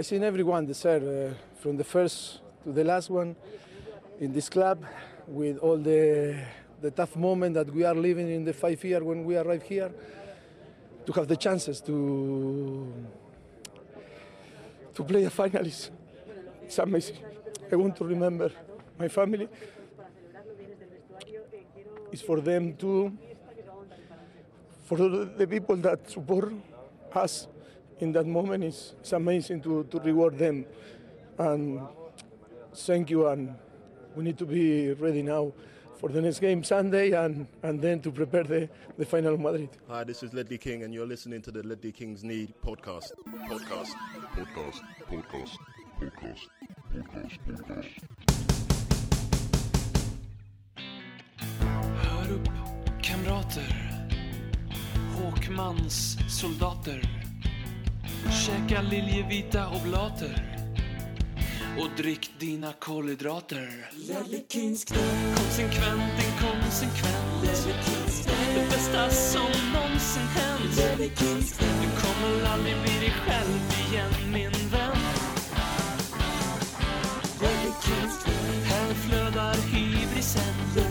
I think everyone deserves, uh, from the first to the last one, in this club, with all the the tough moment that we are living in the five years when we arrive here, to have the chances to to play a final is it's amazing. I want to remember my family. It's for them too, for the people that support us in that moment. It's, it's amazing to, to reward them. And thank you. And we need to be ready now for the next game Sunday and, and then to prepare the, the final of Madrid. Hi, this is Ledley King, and you're listening to the Ledley King's Need podcast. Podcast. Podcast. Podcast. Podcast. Podcast. Podcast. Hör upp, kamrater. Håkmans soldater. Käka liljevita oblater. Och drick dina kolhydrater. Konsekvent, inkonsekvent. Det bästa som någonsin hänt. Du kommer aldrig bli dig själv igen, min vän. Här flödar hybrisen.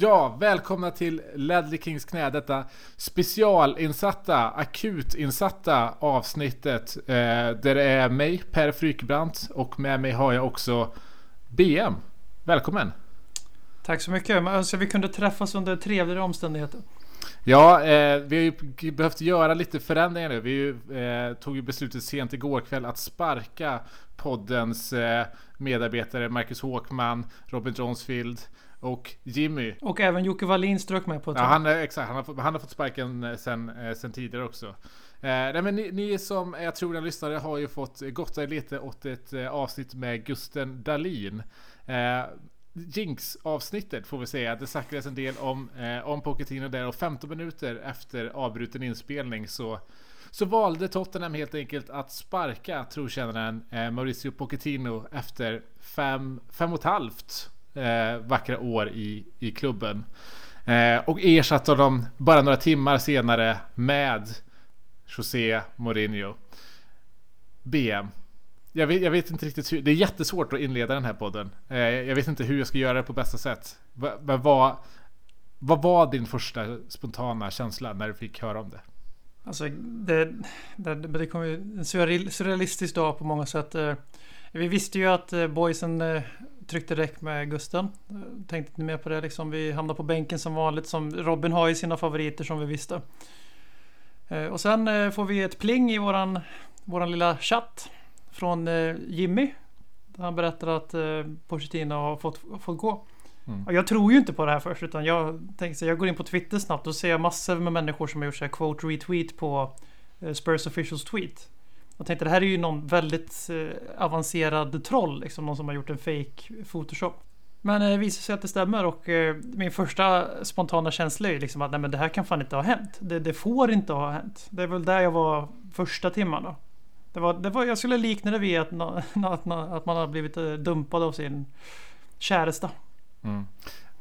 Ja, välkomna till Ledley Kings knä, detta specialinsatta, akutinsatta avsnittet eh, där det är mig, Per Frykebrant och med mig har jag också BM. Välkommen! Tack så mycket. Men Önskar vi kunde träffas under trevligare omständigheter. Ja, eh, vi har ju behövt göra lite förändringar nu. Vi ju, eh, tog ju beslutet sent igår kväll att sparka poddens eh, medarbetare Marcus Håkman, Robin Johnsfield och Jimmy. Och även Jocke Wallin strök med på ett Ja, han, är- exakt, han, har, fått- han har fått sparken eh, sen, eh, sen tidigare också. Eh, nej, men ni, ni som är trogna lyssnare har ju fått gotta er lite åt ett eh, avsnitt med Gusten Dahlin. Eh, Jinx-avsnittet får vi säga. Det snackades en del om, eh, om Pochettino där och 15 minuter efter avbruten inspelning så så valde Tottenham helt enkelt att sparka trotjänaren eh, Mauricio Pochettino efter fem, fem och ett halvt eh, vackra år i, i klubben. Eh, och ersatte honom bara några timmar senare med José Mourinho. BM. Jag vet, jag vet inte riktigt hur, det är jättesvårt att inleda den här podden. Eh, jag vet inte hur jag ska göra det på bästa sätt. Va, men vad, vad var din första spontana känsla när du fick höra om det? Alltså, det, det, det kom ju en surrealistisk dag på många sätt. Eh, vi visste ju att eh, boysen eh, tryckte räck med Gusten. Tänkte inte mer på det liksom. Vi hamnade på bänken som vanligt. Som Robin har ju sina favoriter som vi visste. Eh, Och sen eh, får vi ett pling i våran, våran lilla chatt. Från eh, Jimmy. Han berättar att Pochettino har fått, fått gå. Mm. Jag tror ju inte på det här först utan jag tänkte jag går in på Twitter snabbt och ser massor med människor som har gjort så här quote retweet på Spurs officials tweet. Jag tänkte det här är ju någon väldigt eh, avancerad troll liksom någon som har gjort en fake photoshop. Men eh, det visar sig att det stämmer och eh, min första spontana känsla är ju liksom att nej men det här kan fan inte ha hänt. Det, det får inte ha hänt. Det är väl där jag var första timmen. då. Det var, det var, jag skulle likna det vid att, att, att man har blivit eh, dumpad av sin käresta. Mm.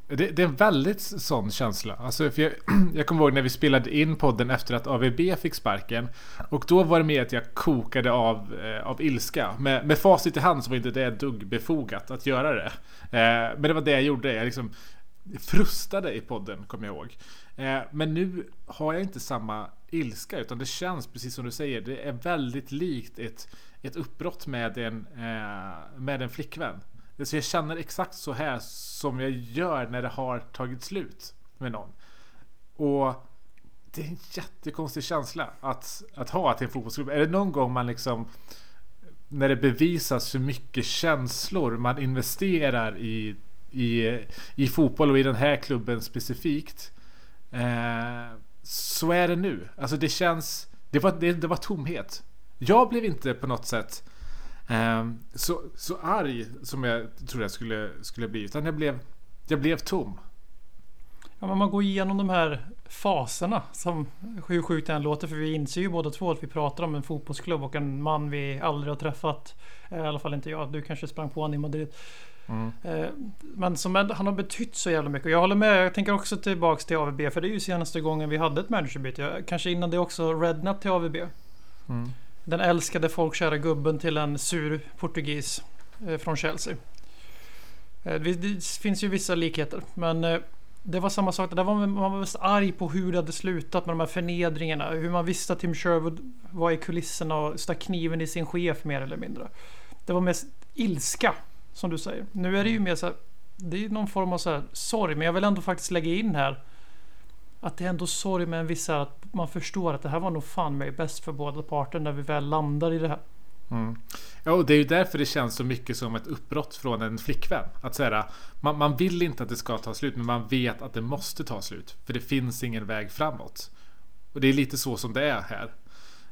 Det, det är en väldigt sån känsla. Alltså, för jag, jag kommer ihåg när vi spelade in podden efter att AVB fick sparken. Och då var det mer att jag kokade av, eh, av ilska. Med, med facit i hand så var inte det ett dugg befogat att göra det. Eh, men det var det jag gjorde. Jag liksom frustade i podden, kommer jag ihåg. Eh, men nu har jag inte samma ilska, utan det känns precis som du säger. Det är väldigt likt ett, ett uppbrott med en, eh, med en flickvän. Så jag känner exakt så här som jag gör när det har tagit slut med någon. Och det är en jättekonstig känsla att, att ha till en fotbollsklubb. Är det någon gång man liksom när det bevisas hur mycket känslor man investerar i, i, i fotboll och i den här klubben specifikt. Eh, så är det nu. Alltså det känns... Det var, det, det var tomhet. Jag blev inte på något sätt eh, så, så arg som jag trodde jag skulle, skulle bli. Utan jag blev, jag blev tom. Ja, men man går igenom de här faserna som hur sjukt det än låter för vi inser ju båda två att vi pratar om en fotbollsklubb och en man vi aldrig har träffat. Eh, I alla fall inte jag. Du kanske sprang på honom i Madrid. Eh, Men som ändå, han har betytt så jävla mycket. Jag håller med. Jag tänker också tillbaks till AVB. För det är ju senaste gången vi hade ett managerbyte. Kanske innan det också Rednap till AVB. Mm. Den älskade folkkära gubben till en sur portugis eh, från Chelsea. Eh, det, finns ju vissa likheter. Men eh, det var samma sak. Där var man, man var mest arg på hur det hade slutat med de här förnedringarna. Hur man visste att Tim Sherwood var i kulisserna och stack kniven i sin chef mer eller mindre. Det var mest ilska som du säger. Nu är det ju mer så här. Det är någon form av så här sorg. Men jag vill ändå faktiskt lägga in här. Att det är ändå sorg med en viss att man förstår att det här var nog fan mig bäst för båda parter när vi väl landar i det här. Mm. Ja, och det är ju därför det känns så mycket som ett uppbrott från en flickvän. Att säga, man, man vill inte att det ska ta slut, men man vet att det måste ta slut. För det finns ingen väg framåt. Och det är lite så som det är här.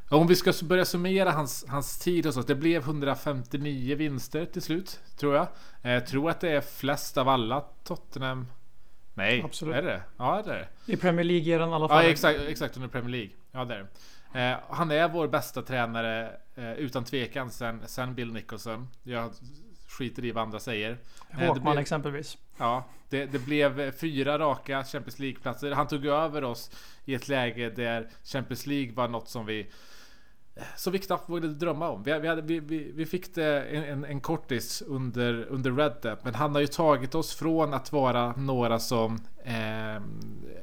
Om vi ska börja summera hans, hans tid och så. Det blev 159 vinster till slut, tror jag. Eh, jag tror att det är flest av alla Tottenham. Nej, Absolut. är det Ja, det är det. I Premier League ger den i alla Ja, fall. exakt, exakt under Premier League. Ja, där. Eh, han är vår bästa tränare eh, utan tvekan sen, sen Bill Nicholson. Jag skiter i vad andra säger. Eh, det Håkman blev- exempelvis. Ja, det, det blev eh, fyra raka Champions League-platser. Han tog över oss i ett läge där Champions League var något som vi som vi knappt vågade drömma om. Vi, vi, hade, vi, vi, vi fick det en, en, en kortis under, under Red Dead. Men han har ju tagit oss från att vara några som eh,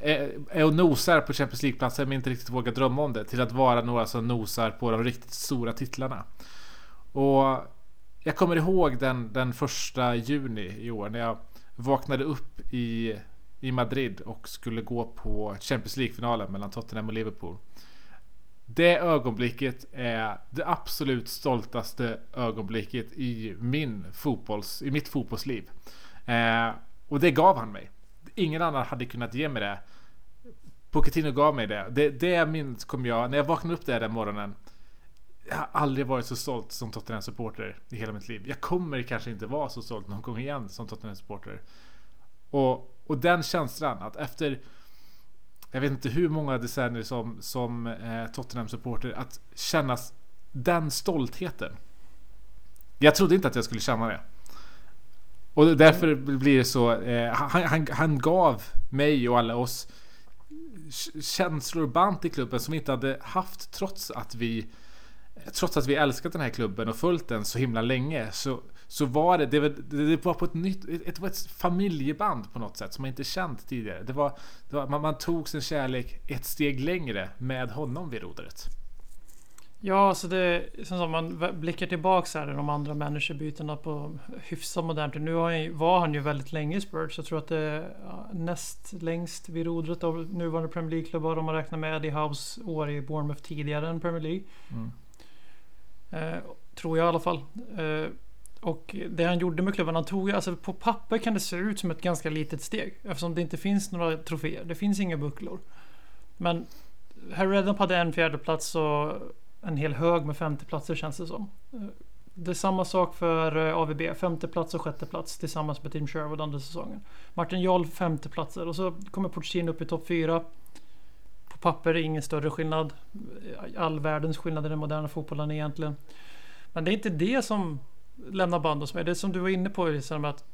är, är och nosar på Champions League-platser men inte riktigt vågar drömma om det. Till att vara några som nosar på de riktigt stora titlarna. Och jag kommer ihåg den, den första juni i år när jag vaknade upp i, i Madrid och skulle gå på Champions League-finalen mellan Tottenham och Liverpool. Det ögonblicket är det absolut stoltaste ögonblicket i, min fotbolls, i mitt fotbollsliv. Eh, och det gav han mig. Ingen annan hade kunnat ge mig det. Pochettino gav mig det. Det, det minns kommer jag, när jag vaknade upp där den morgonen. Jag har aldrig varit så stolt som Tottenham-supporter i hela mitt liv. Jag kommer kanske inte vara så stolt någon gång igen som Tottenham-supporter. Och, och den känslan att efter jag vet inte hur många decennier som, som eh, Tottenham-supporter att känna den stoltheten. Jag trodde inte att jag skulle känna det. Och därför blir det så. Eh, han, han, han gav mig och alla oss känslor och band till klubben som vi inte hade haft trots att vi Trots att vi älskat den här klubben och följt den så himla länge så, så var det, det, var- det var på ett nytt, ett, var ett familjeband på något sätt som man inte känt tidigare. Det var, det var man, man tog sin kärlek ett steg längre med honom vid rodret. Ja, alltså det som sagt, man blickar tillbaks här de andra managerbytena på hyfsat modernt. Nu han, var han ju väldigt länge i Spurs. Jag tror att det är näst längst vid rodret av nuvarande Premier League-klubbar om man räknar med Eddie House år i Bournemouth tidigare än Premier League. Mm. Eh, tror jag i alla fall. Eh, och det han gjorde med klubben, han tog ju, alltså på papper kan det se ut som ett ganska litet steg. Eftersom det inte finns några troféer. Det finns inga bucklor. Men Harry Redknapp hade en fjärdeplats och en hel hög med femteplatser känns det som. Det är samma sak för eh, AVB. Femteplats och sjätteplats tillsammans med Team Sherwood andra säsongen. Martin Jarl femteplatser och så kommer Pochettino upp i topp fyra. På papper är ingen större skillnad. All världens skillnad i den moderna fotbollen egentligen. Men det är inte det som lämna band hos mig. Det är som du var inne på liksom att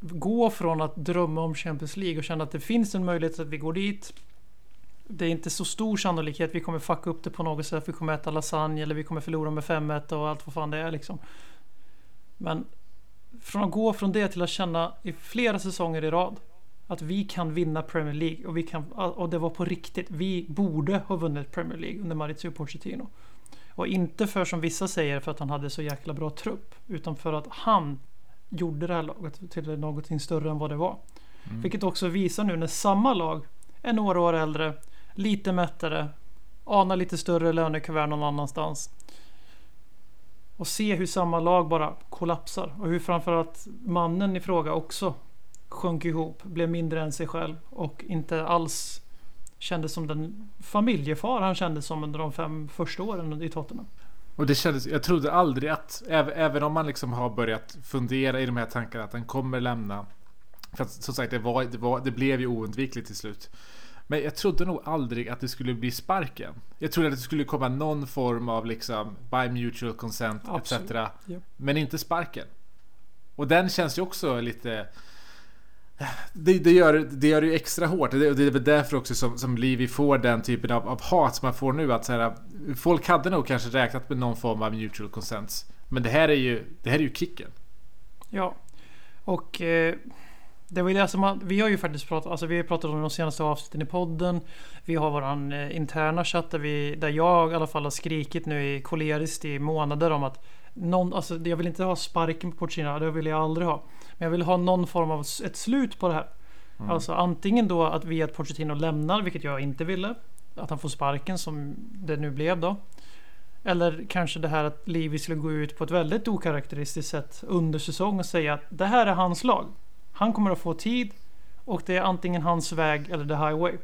gå från att drömma om Champions League och känna att det finns en möjlighet att vi går dit. Det är inte så stor sannolikhet vi kommer fucka upp det på något sätt. Vi kommer äta lasagne eller vi kommer förlora med 5-1 och allt vad fan det är liksom. Men från att gå från det till att känna i flera säsonger i rad att vi kan vinna Premier League och, vi kan, och det var på riktigt. Vi borde ha vunnit Premier League under Maurizio Pochettino. Och inte för som vissa säger för att han hade så jäkla bra trupp. Utan för att han gjorde det här laget till någonting större än vad det var. Vilket också visar nu när samma lag är några år äldre, lite mättare, anar lite större lönekuvert någon annanstans. Och se hur samma lag bara kollapsar. Och hur framförallt mannen i fråga också sjönk ihop, blev mindre än sig själv och inte alls kändes som den familjefar han kändes som under de fem första åren i Tottenham. Och det kändes, jag trodde aldrig att, även, om man liksom har börjat fundera i de här tankarna att den kommer lämna. För att som sagt, det, var, det, var, det blev ju oundvikligt till slut. Men jag trodde nog aldrig att det skulle bli sparken. Jag trodde att det skulle komma någon form av liksom by mutual consent Absolut. etc. Ja. Men inte sparken. Och den känns ju också lite... Det, det, gör, det gör det ju extra hårt. Det, det är väl därför också som, som Livi får den typen av, av hat som man får nu. Att så här, folk hade nog kanske räknat med någon form av mutual consent. Men det här är ju, det här är ju kicken. Ja. Och eh, det var ju det som man, vi har ju faktiskt pratat, alltså vi har pratat om de senaste avsnitten i podden. Vi har våran eh, interna chatt där, vi, där jag i alla fall har skrikit nu i koleriskt i månader om att någon, alltså jag vill inte ha sparken på Porcina, det vill jag aldrig ha. Men jag vill ha någon form av ett slut på det här. Mm. Alltså antingen då att vi att Pochettino lämnar, vilket jag inte ville. Att han får sparken som det nu blev då. Eller kanske det här att Livi skulle gå ut på ett väldigt okaraktäristiskt sätt under säsong och säga att det här är hans lag. Han kommer att få tid och det är antingen hans väg eller the highway.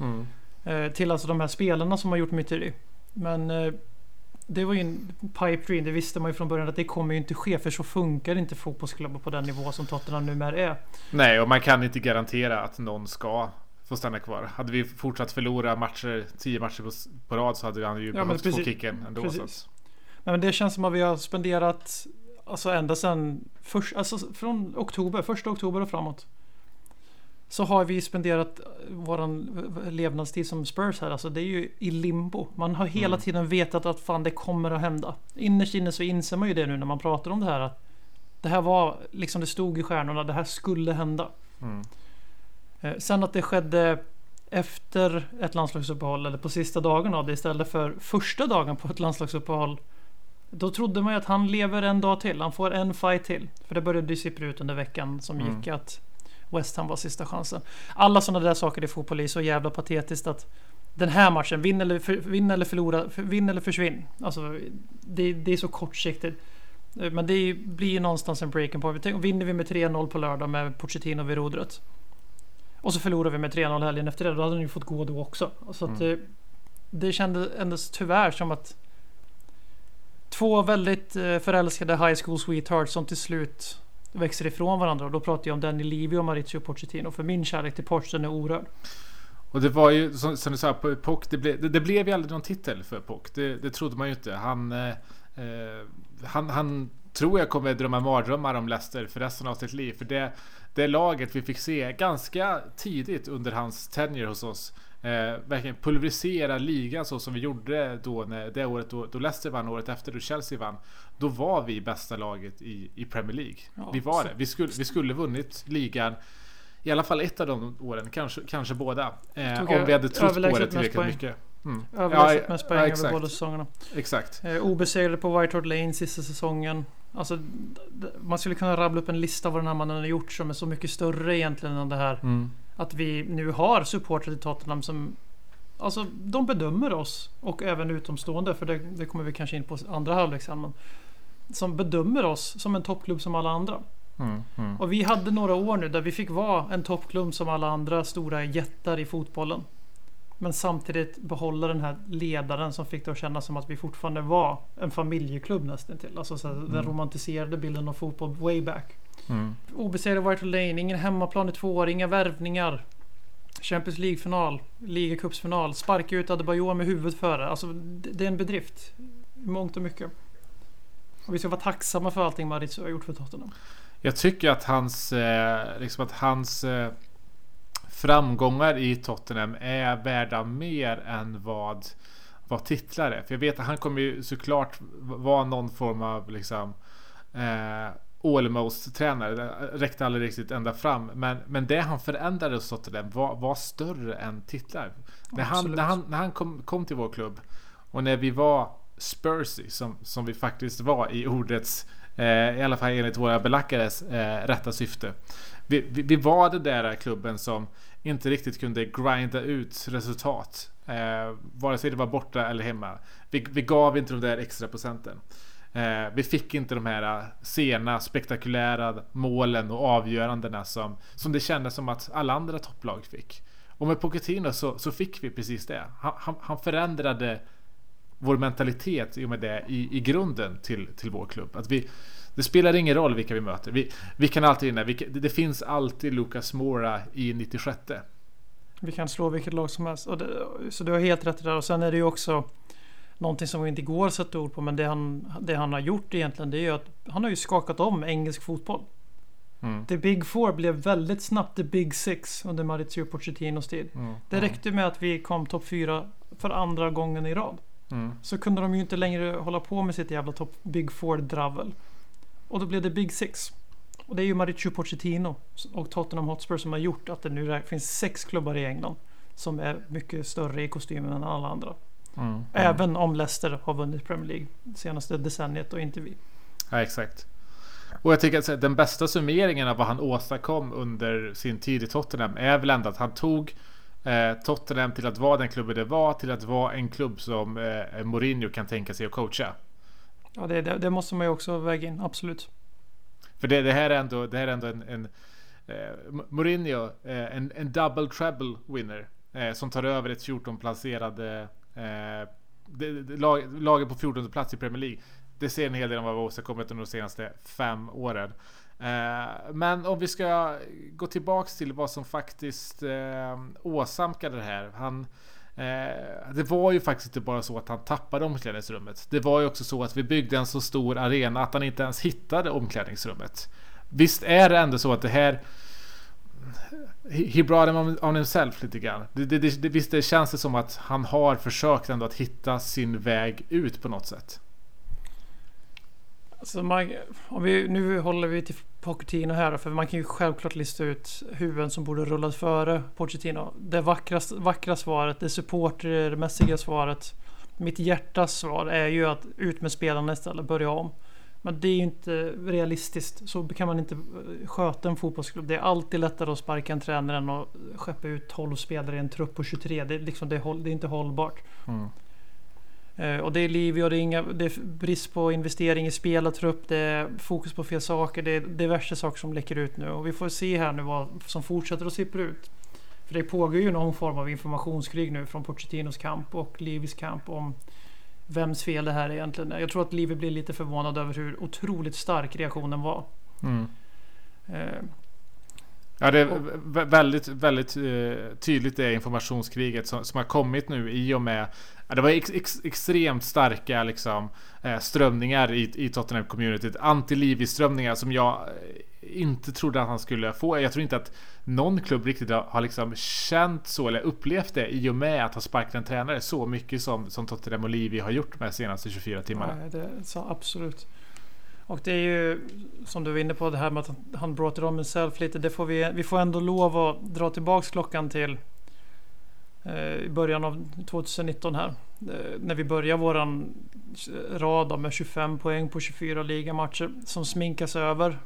Mm. Eh, till alltså de här spelarna som har gjort myteri. Men eh, det var ju en pipe dream. Det visste man ju från början att det kommer ju inte ske. För så funkar inte fotbollsklubbar på den nivå som Tottenham numera är. Nej, och man kan inte garantera att någon ska få stanna kvar. Hade vi fortsatt förlora matcher, 10 matcher på, på rad så hade han ju Ja, behövt få kicken ändå. Precis. Så att, Men det känns som att vi har spenderat Alltså ända sedan först, alltså från oktober, första oktober och framåt. Så har vi spenderat våran levnadstid som Spurs här. Alltså det är ju i limbo. Man har hela Mm. tiden vetat att fan det kommer att hända. Innerst inne så inser man ju det nu när man pratar om det här. Att det här var liksom det stod i stjärnorna. Det här skulle hända. mm. Eh, Sen att det skedde efter ett landslagsuppehåll eller på sista dagen av det istället för första dagen på ett landslagsuppehåll. Då trodde man ju att han lever en dag till. Han får en fight till. För det började ju sippra ut under veckan som Mm. gick att West Ham var sista chansen. Alla sådana där saker i fotboll är så jävla patetiskt att den här matchen, vinn eller, för, vinn eller förlora, för, vinn eller försvinn. Alltså, det, det är så kortsiktigt. Eh, Men det blir ju någonstans en breaking point. Tänk, Vinner vi med 3-0 på lördag med Pochettino vid rodret. Och så förlorar vi med 3-0 helgen efter det. Då hade han ju fått gå då också. Så att Mm. det, det kändes ändå tyvärr som att två väldigt eh, förälskade high school sweethearts som till slut växer ifrån varandra. Och då pratar jag om Danny Levy och Maurizio Pochettino. För min kärlek till Poch den är orörd. Och det var ju som, som du sa, Poch, det, blev, det, det blev ju aldrig någon titel för Poch. Det, det trodde man ju inte. Han, eh, eh, han, han tror jag kommer drömma mardrömmar om Leicester för resten av sitt liv. För det, det laget vi fick se ganska tidigt under hans tenure hos oss. Eh, verkligen pulverisera ligan så som vi gjorde då när, det året då, då Leicester vann, året efter då Chelsea vann. Då var vi bästa laget i, i Premier League. Ja, vi var så- det. Vi skulle, vi skulle vunnit ligan i alla fall ett av de åren, kanske, kanske båda. Eh, om vi hade trott på det tillräckligt poäng. mycket. Mm. Överlägset Ja, mest ja, poäng över exakt. båda säsongerna. Exakt. Eh, obesegrade på White Hart Lane sista säsongen. Alltså, man skulle kunna rabbla upp en lista vad den här mannen har gjort som är så mycket större egentligen än det här. Mm. Att vi nu har supportrar till Tottenham som Alltså de bedömer oss och även utomstående för det, det kommer vi kanske in på andra halvlek sen. Men, som bedömer oss som en toppklubb som alla andra. Mm. Mm. Och vi hade några år nu där vi fick vara en toppklubb som alla andra stora jättar i fotbollen. Men samtidigt behålla den här ledaren som fick det att kännas som att vi fortfarande var en familjeklubb nästan till. Alltså så här, den romantiserade bilden av fotboll way back. Mm. Obesegrad White Lane, ingen hemmaplan i två år, inga värvningar. Champions League-final, ligacupsfinal, sparka ut Adebayor med huvudet före. Alltså det är en bedrift. I mångt och mycket. Och vi ska vara tacksamma för allting Maritz har gjort för Tottenham. Jag tycker att hans, eh, liksom att hans eh, framgångar i Tottenham är värda mer än vad, vad titlar är. För jag vet att han kommer ju såklart vara någon form av liksom eh, almost tränare. Det räckte aldrig riktigt ända fram. Men, men det han förändrade hos Tottenham var, var större än titlar. När han, Absolut. när han, när han kom, kom till vår klubb och när vi var Spursy som, som vi faktiskt var i ordets eh, i alla fall enligt våra belackares eh, rätta syfte. Vi, vi, vi var den där klubben som inte riktigt kunde grinda ut resultat. Eh, vare sig det var borta eller hemma. Vi, vi gav inte de där extra procenten. Eh, vi fick inte de här eh, sena spektakulära målen och avgörandena som, som det kändes som att alla andra topplag fick. Och med Pochettino så, så fick vi precis det. Han, han, han förändrade vår mentalitet i och med det i, i grunden till, till vår klubb. Att vi, det spelar ingen roll vilka vi möter. Vi, vi kan alltid vinna. Vi, det, finns alltid Lucas Mora i 96. Vi kan slå vilket lag som helst. Och det, så du har helt rätt i det där. Och sen är det ju också någonting som inte går att sätta ord på. Men det han, det han har gjort egentligen det är ju att han har ju skakat om engelsk fotboll. Mm. The Big Four blev väldigt snabbt The Big Six under Maurizio Pochettinos tid. Mm. Det räckte med att vi kom topp fyra för andra gången i rad. Mm. Så kunde de ju inte längre hålla på med sitt jävla topp Big Four-dravel. Och då blev det Big Six. Och det är ju Mauricio Pochettino och Tottenham Hotspur som har gjort att det nu finns sex klubbar i England som är mycket större i kostymen än alla andra. Mm. Även om Leicester har vunnit Premier League senaste decenniet och inte vi. Ja, exakt. Och jag tycker att den bästa summeringen av vad han åstadkom under sin tid i Tottenham är väl ändå att han tog eh, Tottenham till att vara den klubben det var till att vara en klubb som eh, Mourinho kan tänka sig att coacha. Ja, det, det, det måste man ju också väga in, absolut. För det, det här är ändå, det här är ändå en, en eh, Mourinho, eh, en, en double treble winner. Eh, som tar över ett 14-placerade eh, det- det- lag, laget på 14 plats i Premier League. Det ser en hel del om vad vi har åstadkommit under de senaste fem åren. Eh, men om vi ska gå tillbaks till vad som faktiskt eh, åsamkade det här. Han, eh, det var ju faktiskt inte bara så att han tappade omklädningsrummet. Det var ju också så att vi byggde en så stor arena att han inte ens hittade omklädningsrummet. Visst är det ändå så att det här He brought him on, on himself lite grann. Det, det, det, det, visst det känns det som att han har försökt ändå att hitta sin väg ut på något sätt. Alltså man, om vi, nu håller vi till Pochettino här för man kan ju självklart lista ut huvuden som borde rullat före Pochettino. Det vackra, vackra svaret, det supportermässiga svaret. Mitt hjärtas svar är ju att ut med spelarna istället, börja om. Men det är ju inte realistiskt. Så kan man inte eh, sköta en fotbollsklubb. Det är alltid lättare att sparka en tränare än att skeppa ut 12 spelare i en trupp på 23. Det är, liksom, det är, det är inte hållbart. Mm. Eh, Och det är Livio och det är, inga, det är brist på investering i spelartrupp. Det är fokus på fel saker. Det är diverse saker som läcker ut nu. Och vi får se här nu vad som fortsätter att sippra ut. För det pågår ju någon form av informationskrig nu från Pochettinos kamp och Livis kamp om vems fel det här egentligen är. Jag tror att Livi blir lite förvånad över hur otroligt stark reaktionen var. Mm. Eh, Ja, det är vä- väldigt, väldigt eh, tydligt det informationskriget som, som har kommit nu i och med ja, Det var ex, ex, extremt starka liksom, eh, strömningar i, i Tottenham-communityt. Anti-Livi-strömningar som jag eh, inte trodde att han skulle få. Jag tror inte att någon klubb riktigt har, har liksom känt så eller upplevt det i och med att ha sparkat en tränare så mycket som, som Tottenham och Livi har gjort de senaste 24 timmarna. Nej, det så absolut. Och det är ju som du var inne på det här med att han- han brought it on himself lite. Det får vi, vi får ändå lov att dra tillbaks klockan till eh, i början av 2019 här. Eh, när vi börjar våran rad med 25 poäng på 24 ligamatcher som sminkas över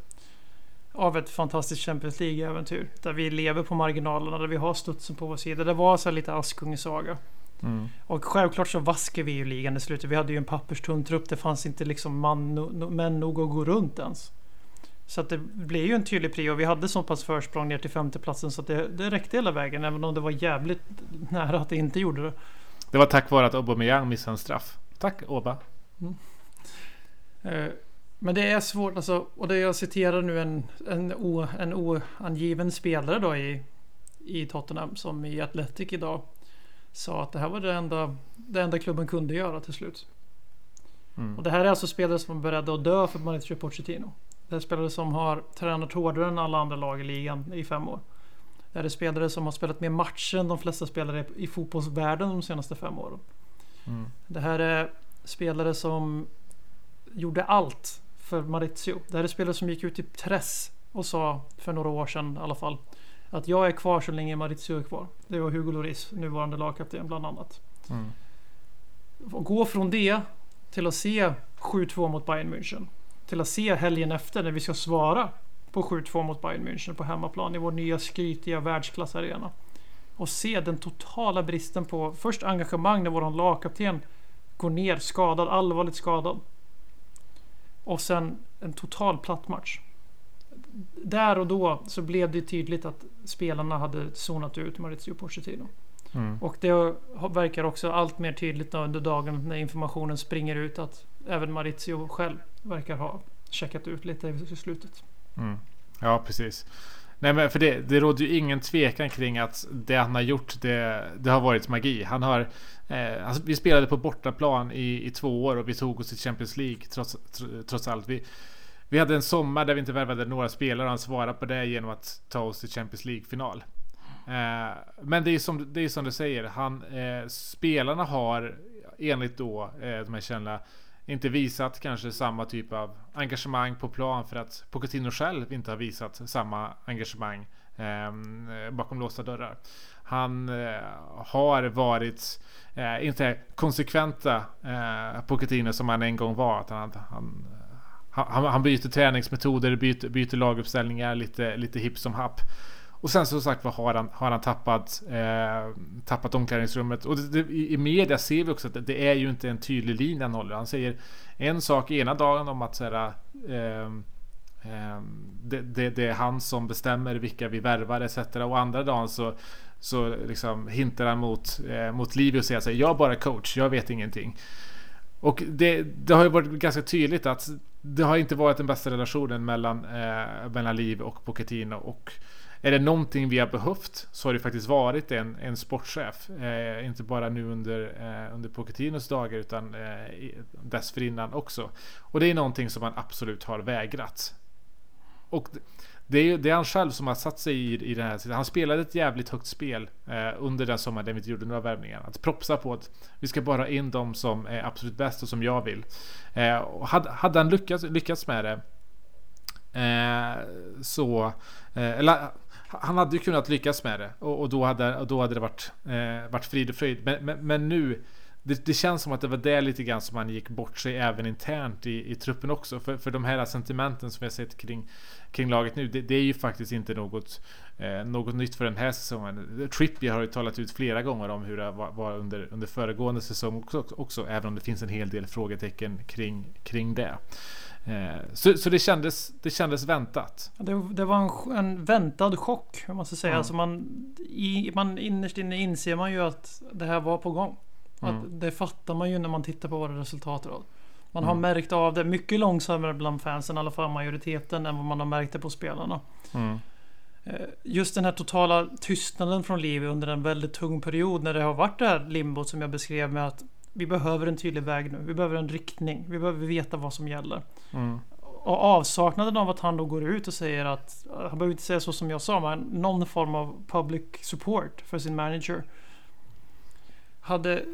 av ett fantastiskt Champions League-äventyr. Där vi lever på marginalerna, där vi har studsen på vår sida. Det var så lite Askungesaga. Mm. Och självklart så vaskar vi ju ligan i slutet. Vi hade ju en papperstunn trupp. Det fanns inte liksom man, no, män nog att gå runt ens. Så att det blev ju en tydlig prio. Vi hade så pass försprång ner till femteplatsen så att det, det räckte hela vägen. Även om det var jävligt nära att det inte gjorde det. Det var tack vare att Aubameyang missade en straff. Tack Oba. Eh, Men det är svårt alltså. Och det jag citerar nu en, en, o, en oangiven spelare då i, i Tottenham som i Athletic idag. Sa att det här var det enda, det enda klubben kunde göra till slut. Mm. Och det här är alltså spelare som är beredda att dö för Mauricio Pochettino. Det är spelare som har tränat hårdare än alla andra lag i ligan i fem år. Det här är spelare som har spelat mer matcher än de flesta spelare i fotbollsvärlden de senaste fem åren. Mm. Det här är spelare som gjorde allt för Maurizio. Det här är spelare som gick ut i press och sa för några år sedan i alla fall att jag är kvar så länge Maurizio är kvar. Det var Hugo Lloris, nuvarande lagkapten bland annat. Mm. Och gå från det till att se 7-2 mot Bayern München. Till att se helgen efter när vi ska svara på 7-2 mot Bayern München på hemmaplan i vår nya skrytiga världsklassarena. Och se den totala bristen på först engagemang när vår lagkapten går ner skadad, allvarligt skadad. Och sen en total platt match. Där och då så blev det tydligt att spelarna hade zonat ut Maurizio Pochettino. Mm. Och det verkar också allt mer tydligt under dagen när informationen springer ut att även Maurizio själv verkar ha checkat ut lite i slutet. Mm. Ja, precis. Nej, men för det, det råder ju ingen tvekan kring att det han har gjort, det, det har varit magi. Han har Eh, alltså, vi spelade på bortaplan i, i två år och vi tog oss till Champions League trots, trots allt. Vi, vi hade en sommar där vi inte värvade några spelare och han svarade på det genom att ta oss till Champions League-final. Eh, men det är som, det är som du säger, han, eh, spelarna har enligt då eh, de här källorna inte visat kanske samma typ av engagemang på plan för att Pochettino själv inte har visat samma engagemang eh, bakom låsta dörrar. Han eh, har varit eh, inte konsekventa eh, Pochettino som han en gång var. Att han, han, eh, han, han byter träningsmetoder, byter, byter laguppställningar lite, lite hipp som happ. Och sen som sagt var har han, har han tappat, eh, tappat omklädningsrummet. Och det, det, i, media ser vi också att det, det, är ju inte en tydlig linje han håller. Han säger en sak ena dagen om att så här, eh, eh, det, det, det, är han som bestämmer vilka vi värvar etc. Och andra dagen så, så liksom hintar han mot, eh, mot Livio och säger att jag är bara coach, jag vet ingenting. Och det, det, har ju varit ganska tydligt att det har inte varit den bästa relationen mellan, eh, mellan Liv och Pochettino. Och är det någonting vi har behövt så har det faktiskt varit en, en sportchef. Eh, inte bara nu under, eh, under Pochettinos dagar utan eh, dessförinnan också. Och det är någonting som han absolut har vägrat. Och det är, det är han själv som har satt sig i, i den här situationen. Han spelade ett jävligt högt spel eh, under den sommaren där vi inte gjorde några värvningar. Att propsa på att vi ska bara ha in de som är absolut bäst och som jag vill. Eh, och hade, hade han lyckats, lyckats med det eh, så... Eh, eller han hade ju kunnat lyckas med det och, och då, hade, och då hade det varit, eh, varit frid och fröjd. Men, men, men nu det, det, känns som att det var det lite grann som han gick bort sig även internt i, i truppen också. För, för de här sentimenten som vi har sett kring, kring laget nu, det, det är ju faktiskt inte något, eh, något nytt för den här säsongen. Trippier har ju talat ut flera gånger om hur det var, var under, under föregående säsong också, också, även om det finns en hel del frågetecken kring, kring det. Eh, så, så det, kändes, det kändes väntat. Det, det var en, en, väntad chock, om man ska säga. Mm. Alltså man, i, man innerst inne inser man ju att det här var på gång. Mm. Att det fattar man ju när man tittar på vad resultatet av. Man har mm. märkt av det mycket långsammare bland fansen, i alla fall majoriteten, än vad man har märkt det på spelarna. Mm. Eh, just den här totala tystnaden från Liv under en väldigt tung period när det har varit det här limbot som jag beskrev med att vi behöver en tydlig väg nu. Vi behöver en riktning. Vi behöver veta vad som gäller. Mm. Och avsaknaden av att han då går ut och säger att, han behöver inte säga så som jag sa, men någon form av public support för sin manager. Hade,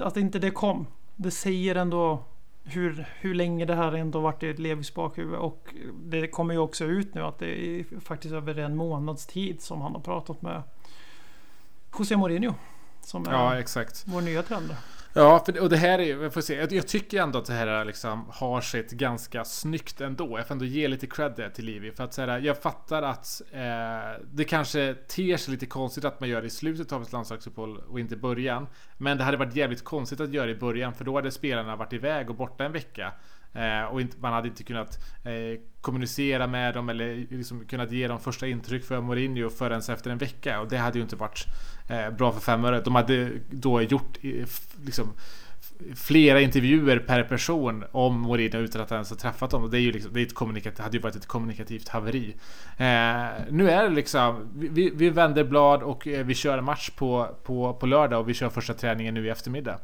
att inte det kom. Det säger ändå hur, hur länge det här ändå varit i Levis bakhuvud. Och det kommer ju också ut nu att det är faktiskt över en månads tid som han har pratat med José Mourinho. Som är ja, exakt. vår nya trend. Ja, för, och det här är, jag får se, jag, jag tycker ändå att det här liksom har sitt ganska snyggt ändå. Jag får ändå ge lite cred till Livi. För att så här, jag fattar att eh, det kanske ter sig lite konstigt att man gör det i slutet av ett landslagsuppehåll och inte i början. Men det hade varit jävligt konstigt att göra det i början, för då hade spelarna varit iväg och borta en vecka. Eh, och inte, man hade inte kunnat eh, kommunicera med dem eller liksom kunnat ge dem första intryck för Mourinho förrän efter en vecka. Och det hade ju inte varit eh, bra för fem öre. De hade då gjort eh, liksom, flera intervjuer per person om Mourinho utan att ens ha träffat dem. Det, är ju liksom, det, är ett kommunikativt, hade ju varit ett kommunikativt haveri. Eh, nu är det liksom, vi, vi vänder blad och eh, vi kör en match på, på, på lördag och vi kör första träningen nu i eftermiddag.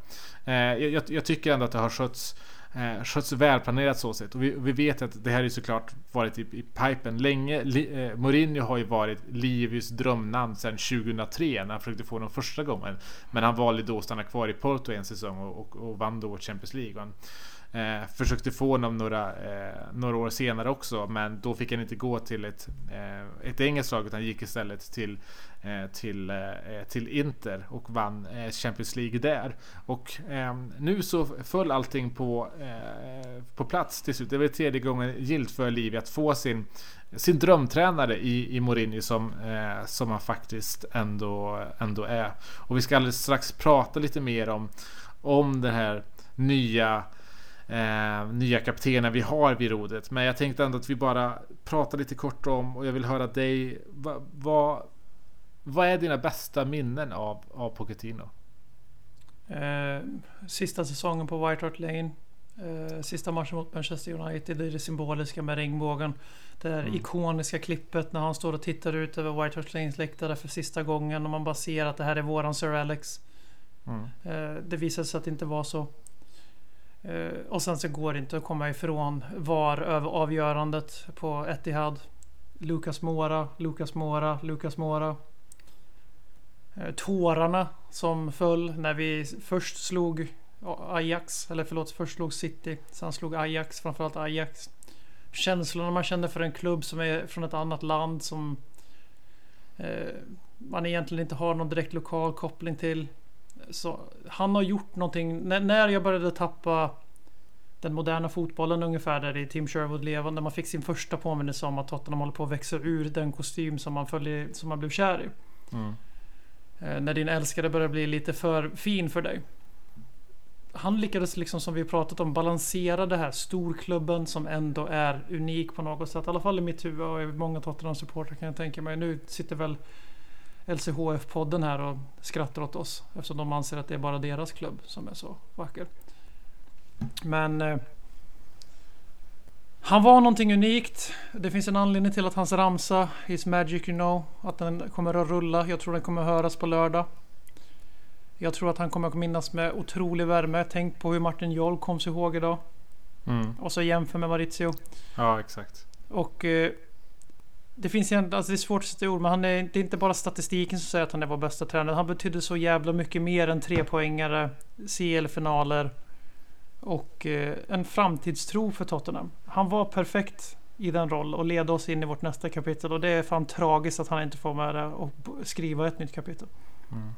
Eh, jag, jag, tycker ändå att det har skötts eh, skötts välplanerat så sett. Och vi, vi, vet att det här är såklart varit i, i pipen länge. Li, eh, Mourinho har ju varit Livius drömnamn sedan 2003 när han försökte få den första gången. Men han valde då att stanna kvar i Porto en säsong och, och, och vann då Champions League. Han, Eh, försökte få honom några, eh, några år senare också, men då fick han inte gå till ett, eh, ett engelskt lag utan gick istället till, eh, till, eh, till Inter och vann eh, Champions League där. Och ehm, nu så föll allting på, eh, på plats till slut. Det var tredje gången gilt för Livi att få sin, sin drömtränare i, i Mourinho som, eh, som han faktiskt ändå, ändå är. Och vi ska alldeles strax prata lite mer om, om den här nya eh, nya kaptenen vi har vid rodret. Men jag tänkte ändå att vi bara pratar lite kort om och jag vill höra dig. Vad va, vad är dina bästa minnen av, av Pochettino? Eh, sista säsongen på White Hart Lane. Eh, sista matchen mot Manchester United. Det är det symboliska med regnbågen. Det här mm. ikoniska klippet när han står och tittar ut över White Hart Lanes läktare för sista gången och man bara ser att det här är våran Sir Alex. Mm. Eh, det visade sig att det inte var så. Eh, och sen så går det inte att komma ifrån VAR över avgörandet på Etihad. Lucas Mora, Lucas Mora, Lucas Mora. Eh, tårarna som föll när vi först slog Ajax, eller förlåt, först slog City. Sen slog Ajax, framförallt Ajax. Känslorna man kände för en klubb som är från ett annat land som eh, man egentligen inte har någon direkt lokal koppling till. Så han har gjort någonting. När, när jag började tappa den moderna fotbollen ungefär där i Tim Sherwood levande. Man fick sin första påminnelse om att Tottenham håller på att växa ur den kostym som man, följer, som man blev kär i. Mm. Eh, när din älskare börjar bli lite för fin för dig. Han lyckades liksom som vi pratat om balansera det här storklubben som ändå är unik på något sätt. I alla fall i mitt huvud och många Tottenham-supportrar kan jag tänka mig. Nu sitter väl LCHF-podden här och skrattar åt oss. Eftersom de anser att det är bara deras klubb som är så vacker. Men eh, han var någonting unikt. Det finns en anledning till att hans ramsa Is Magic You Know att den kommer att rulla. Jag tror den kommer att höras på lördag. Jag tror att han kommer att minnas med otrolig värme. Tänk på hur Martin Jol kom sig ihåg idag. Mm. Och så jämför med Maurizio. Ja, exakt. Och eh, det finns en, alltså det är svårt att sätta ord, men han är, det är inte bara statistiken som säger att han är vår bästa tränare. Han betydde så jävla mycket mer än tre poängare, CL-finaler och eh, en framtidstro för Tottenham. Han var perfekt i den roll och ledde oss in i vårt nästa kapitel och det är fan tragiskt att han inte får med det och skriva ett nytt kapitel. Mm.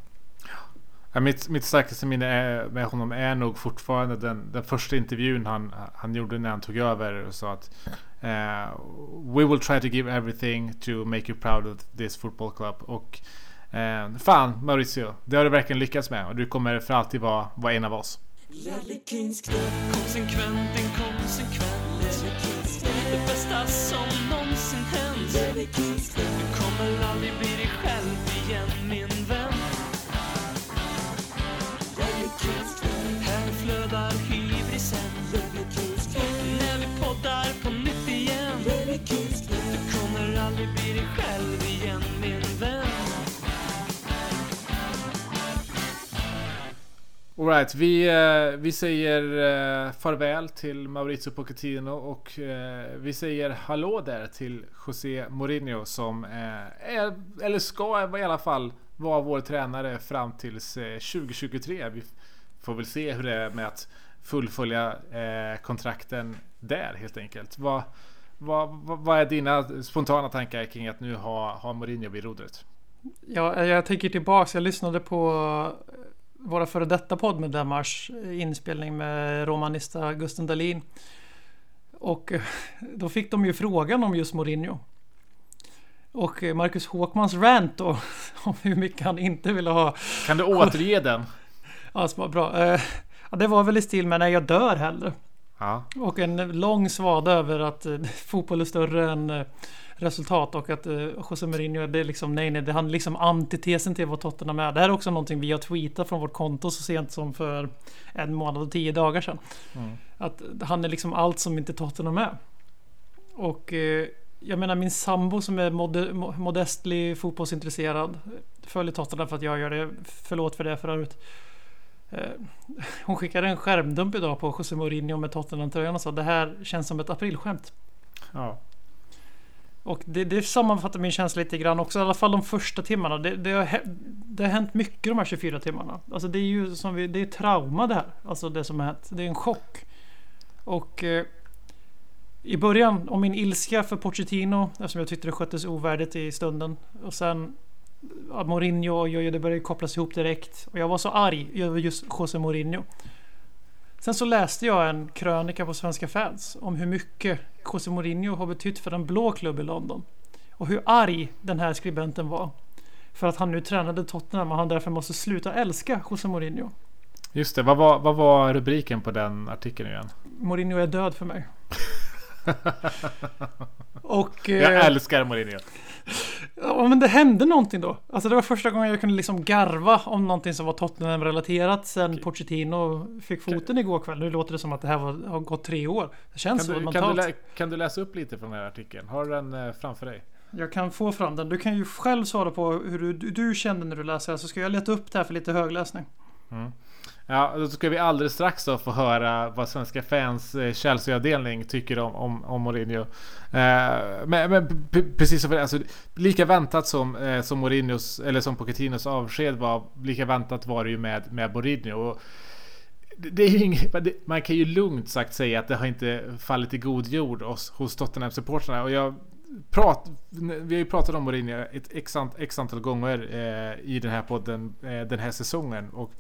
Ja, mitt, mitt starkaste minne är, med honom är nog fortfarande den, den första intervjun han, han gjorde när han tog över och sa att Uh, We will try to give everything to make you proud of this football club. Och uh, fan Mauricio, det har du verkligen lyckats med. Och du kommer för alltid vara, vara en av oss. Konsekvent, Det bästa som någonsin hänt. Du kommer aldrig bli Alright, vi, eh, vi säger eh, farväl till Maurizio Pochettino och eh, vi säger hallå där till José Mourinho som eh, är, eller ska i alla fall vara vår tränare fram tills eh, 2023. Vi får väl se hur det är med att fullfölja eh, kontrakten där helt enkelt. Vad, vad, vad, är dina spontana tankar kring att nu ha, ha Mourinho vid rodret? Ja, jag tänker tillbaks. Jag lyssnade på våra före detta poddmedlemmars eh, inspelning med romanista Gusten Dahlin. Och eh, då fick de ju frågan om just Mourinho. Och eh, Marcus Håkmans rant då, om hur mycket han inte ville ha. Kan du återge den? Ja, var bra. Det var väl i stil med när jag dör hellre. Ja, Och en lång svada över att fotboll är större än resultat och att eh, José Mourinho, det är liksom nej, nej, det han är liksom antitesen till vad Tottenham är. Det här är också någonting vi har tweetat från vårt konto så sent som för en månad och tio dagar sedan. Mm. Att han är liksom allt som inte Tottenham är. Och eh, jag menar min sambo som är mode, mo- modestly fotbollsintresserad följer Tottenham för att jag gör det. Förlåt för det förut. Eh, Hon skickade en skärmdump idag på José Mourinho med Tottenham-tröjan och sa det här känns som ett aprilskämt. ja. Och det, det sammanfattar min känsla lite grann också. I alla fall de första timmarna. Det, det, har, det har hänt mycket de här 24 timmarna. Alltså det är ju som vi, det är trauma det här. Alltså det som har hänt. Det är en chock. Och eh, i början om min ilska för Pochettino. Eftersom jag tyckte det sköttes ovärdigt i stunden. Och sen Mourinho och Jojo, det började kopplas ihop direkt. Och jag var så arg över just José Mourinho. Sen så läste jag en krönika på Svenska fans om hur mycket José Mourinho har betytt för en blå klubb i London. Och hur arg den här skribenten var. För att han nu tränade Tottenham och han därför måste sluta älska José Mourinho. Just det, vad var, vad var rubriken på den artikeln igen? Mourinho är död för mig. Och... Jag eh, älskar Mourinho. Ja men det hände någonting då. Alltså det var första gången jag kunde liksom garva om någonting som var Tottenham-relaterat sen Pochettino fick foten igår kväll. Nu låter det som att det här var, har gått tre år. Det känns Kan så du, kan, mentalt. du lä, kan du läsa upp lite från den här artikeln? Har du den eh, framför dig? Jag kan få fram den. Du kan ju själv svara på hur du, du, du kände när du läste det. Så ska jag leta upp det här för lite högläsning. Ja, då ska vi alldeles strax då få höra vad svenska fans eh, Chelsea-avdelning tycker om, om, om Mourinho. Eh, men, men precis som alltså, lika väntat som, eh, som Mourinhos, eller som Pochettinos avsked var, lika väntat var det ju med, med Mourinho. Och det, är ju inget, man kan ju lugnt sagt säga att det har inte fallit i god jord hos, hos Tottenham-supportrarna. Och jag prat, vi har ju pratat om Mourinho ett x, ant, x antal gånger eh, i den här podden eh, den här säsongen. Och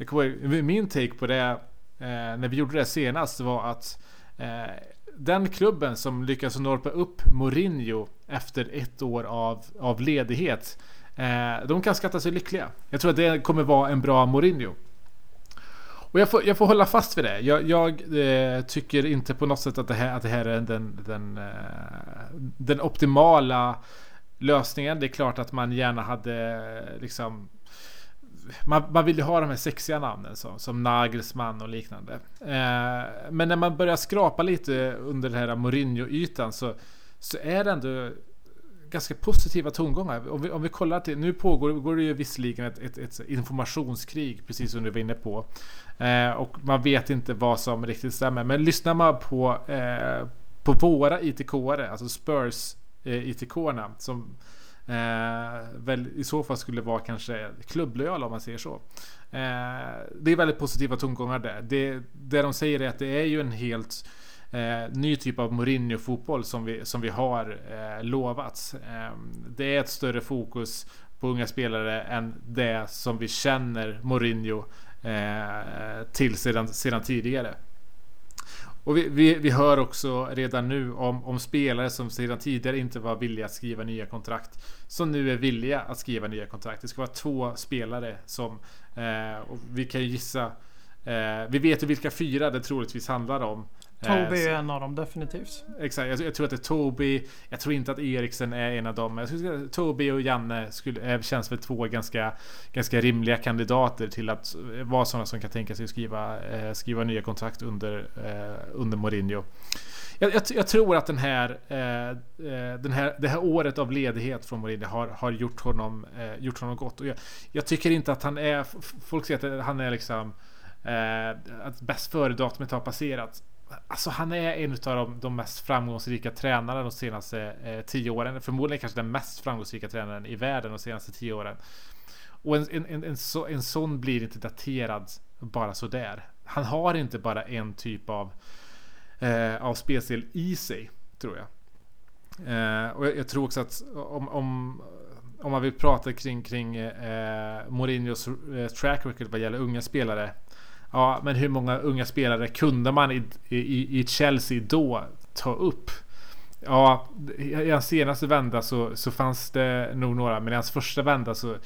jag kommer min take på det eh, när vi gjorde det senast var att eh, den klubben som lyckas norpa upp Mourinho efter ett år av, av ledighet. Eh, de kan skatta sig lyckliga. Jag tror att det kommer vara en bra Mourinho. Och jag får, jag får hålla fast vid det. Jag, jag eh, tycker inte på något sätt att det här, att det här är den, den, eh, den optimala lösningen. Det är klart att man gärna hade liksom man, man vill ju ha de här sexiga namnen så, som Nagelsmann och liknande. Eh, men när man börjar skrapa lite under den här Mourinho-ytan så, så är det ändå ganska positiva tongångar. Om vi, om vi kollar till, nu pågår går det ju visserligen ett, ett, ett informationskrig, precis som du var inne på. Eh, och man vet inte vad som riktigt stämmer. Men lyssnar man på, eh, på våra ITK-are, alltså Spurs eh, ITK-arna som Eh, väl i så fall skulle vara kanske klubblojal om man säger så. Eh, det är väldigt positiva tongångar där. Det, det de säger är att det är ju en helt eh, ny typ av Mourinho-fotboll som vi, som vi har eh, lovats. Eh, det är ett större fokus på unga spelare än det som vi känner Mourinho eh, till sedan, sedan tidigare. Och vi, vi, vi, hör också redan nu om, om, spelare som sedan tidigare inte var villiga att skriva nya kontrakt. Som nu är villiga att skriva nya kontrakt. Det ska vara två spelare som... Eh, och vi kan ju gissa... Eh, vi vet ju vilka fyra det troligtvis handlar om. Toby är en av dem definitivt. Exakt, jag, jag, tror att det är Toby. Jag tror inte att Eriksen är en av dem. Jag skulle, Toby och Janne skulle, känns väl två ganska, ganska rimliga kandidater till att vara sådana som kan tänka sig att skriva, eh, skriva nya kontrakt under, eh, under Mourinho. Jag, jag, jag, tror att den här, eh, den här, det här året av ledighet från Mourinho har, har gjort, honom, eh, gjort honom gott. Och jag, jag, tycker inte att han är... Folk säger att han är liksom... Eh, att bäst före-datumet har passerat. Alltså han är en av de, de mest framgångsrika tränarna de senaste eh, tio åren. Förmodligen kanske den mest framgångsrika tränaren i världen de senaste tio åren. Och en, en, en, en, så, en sån blir inte daterad bara sådär. Han har inte bara en typ av, eh, av spelstil i sig, tror jag. Eh, och jag, jag, tror också att om, om, om man vill prata kring, kring eh, Mourinhos eh, track record vad gäller unga spelare Ja, men hur många unga spelare kunde man i, i, i Chelsea då ta upp? Ja, i hans senaste vända så, så fanns det nog några, men i hans första vända så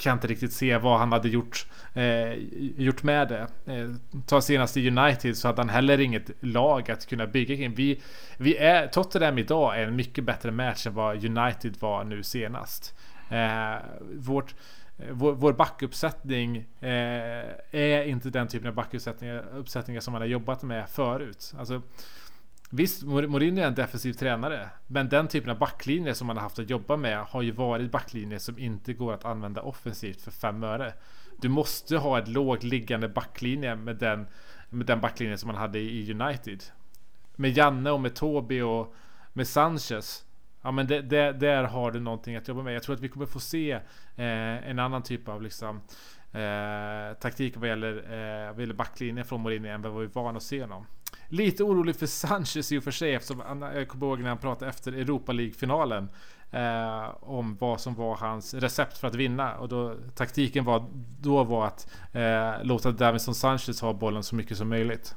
kan jag inte riktigt se vad han hade gjort, eh, gjort med det. Eh, ta senast i United så hade han heller inget lag att kunna bygga kring. Vi, vi är, Tottenham idag är en mycket bättre match än vad United var nu senast. Eh, vårt Eh, vår, vår backuppsättning eh, är inte den typen av backuppsättningar uppsättningar som man har jobbat med förut. Alltså, visst, Mourinho är en defensiv tränare, men den typen av backlinjer som man har haft att jobba med har ju varit backlinjer som inte går att använda offensivt för fem öre. Du måste ha ett lågt liggande backlinje med den, med den backlinjen som man hade i United. Med Janne och med Tobi och med Sanchez Ja men det, det, där har du någonting att jobba med. Jag tror att vi kommer få se eh, en annan typ av liksom eh, taktik vad gäller, eh, vad gäller backlinjen från Mourinho än vad vi är vana att se honom. Lite orolig för Sanchez i och för sig eftersom jag kommer ihåg när han pratade efter Europa League-finalen eh, om vad som var hans recept för att vinna och då taktiken var då var att eh, låta Davinson Sanchez ha bollen så mycket som möjligt.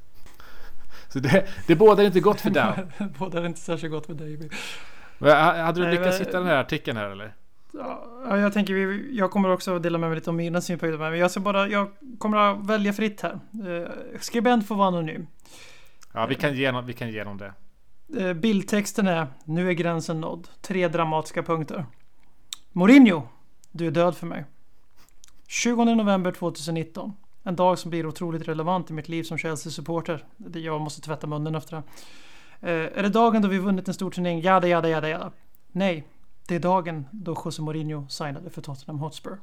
Så det, det bådar inte gott för Dow. bådar inte särskilt gott för David. Hade du lyckats hitta den här artikeln här eller? Ja, jag tänker jag kommer också dela med mig lite om mina synpunkter. Men jag ska bara, jag kommer att välja fritt här. Eh, skribent får vara anonym. Ja, vi kan ge, vi kan ge dem det. Eh, bildtexten är Nu är gränsen nådd. Tre dramatiska punkter. Mourinho, du är död för mig. 20 november 2019. En dag som blir otroligt relevant i mitt liv som Chelsea-supporter. Jag måste tvätta munnen efter det. Eh, är det dagen då vi vunnit en stor turnering? Jada, jada, jada, jada. Nej, det är dagen då José Mourinho signade för Tottenham Hotspur.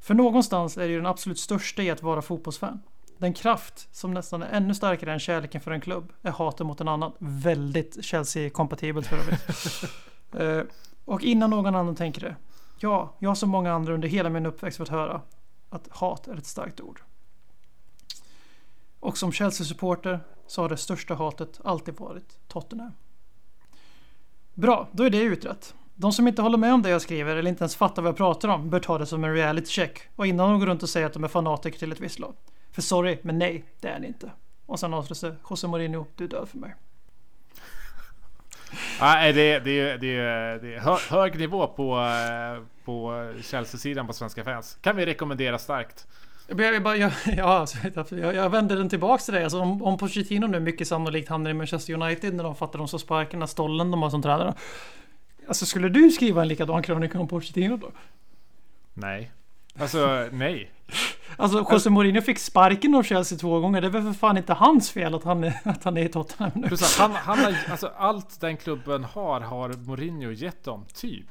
För någonstans är det ju den absolut största i att vara fotbollsfan. Den kraft som nästan är ännu starkare än kärleken för en klubb är hatet mot en annan. Väldigt Chelsea-kompatibelt för övrigt. Eh, och innan någon annan tänker det. Ja, jag som många andra under hela min uppväxt fått höra att hat är ett starkt ord. Och som Chelsea-supporter så har det största hatet alltid varit Tottenham. Bra, då är det utrett. De som inte håller med om det jag skriver eller inte ens fattar vad jag pratar om bör ta det som en reality check och innan de går runt och säger att de är fanatiker till ett visst lag. För sorry, men nej, det är ni inte. Och sen avslutas José Mourinho, du är död för mig. Nej, det, det, det, det är hög nivå på, eh, på Chelsea-sidan på svenska fans. Kan vi rekommendera starkt. Jag, jag, bara, jag, ja, alltså, jag, jag vänder den tillbaks till dig. Alltså, om, om Pochettino nu mycket sannolikt hamnar i Manchester United när de fattar de så sparken, när stollen de har som tränare. Alltså skulle du skriva en likadan krönika om Pochettino då? Nej. Alltså nej. Alltså José Mourinho fick sparken av Chelsea två gånger. Det är väl för fan inte hans fel att han är, att han är i Tottenham nu. Han, han har, alltså allt den klubben har, har Mourinho gett dem, typ.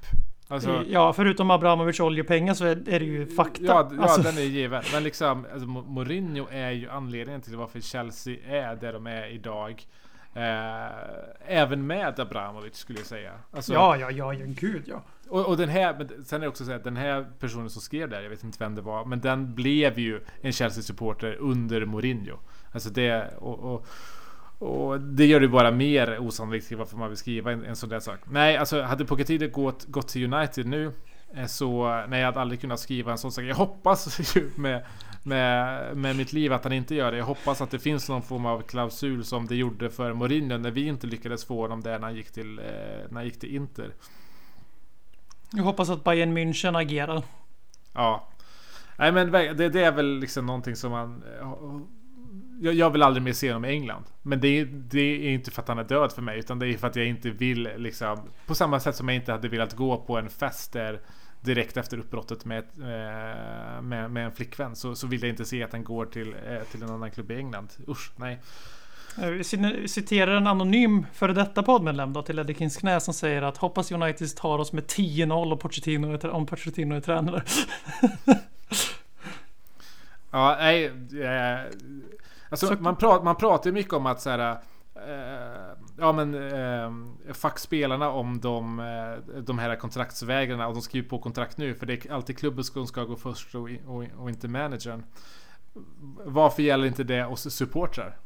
Alltså, ja, förutom Abramovic oljepengar så är, är det ju fakta. Ja, ja alltså. den är given. Men liksom, alltså, Mourinho är ju anledningen till varför Chelsea är där de är idag. Eh, även med Abramovic skulle jag säga. Alltså, ja, ja, ja, ja, gud ja. Och, och den här, men sen är det också så att den här personen som skrev det, jag vet inte vem det var, men den blev ju en Chelsea-supporter under Mourinho. Alltså det, och, och, och det gör det bara mer osannolikt varför man vill skriva en, en sån där sak. Nej, alltså hade Pochettino gått, gått till United nu eh, så nej, jag hade aldrig kunnat skriva en sån sak. Jag hoppas ju med, med, med mitt liv att han inte gör det. Jag hoppas att det finns någon form av klausul som det gjorde för Mourinho när vi inte lyckades få honom där när han gick till, eh, när han gick till Inter. Jag hoppas att Bayern München agerar. Ja. Nej men det, det är väl liksom någonting som man... Jag, jag vill aldrig mer se honom i England. Men det, det är inte för att han är död för mig. Utan det är för att jag inte vill liksom... På samma sätt som jag inte hade velat gå på en fest där direkt efter uppbrottet med, eh, med, med en flickvän. Så, så vill jag inte se att han går till, eh, till en annan klubb i England. Usch, nej. Vi citerar en anonym före detta poddmedlem då till Eddie Kings knä som säger att hoppas United tar oss med 10-0 och Pochettino om Pochettino är tränare. ja, nej. Alltså, så, man, pratar, man pratar ju mycket om att så här, eh, ja men eh, fuck spelarna om de, eh, de här kontraktsvägrarna och de skriver på kontrakt nu för det är alltid klubben som ska gå först och, och, och inte managern. Varför gäller inte det oss supportrar?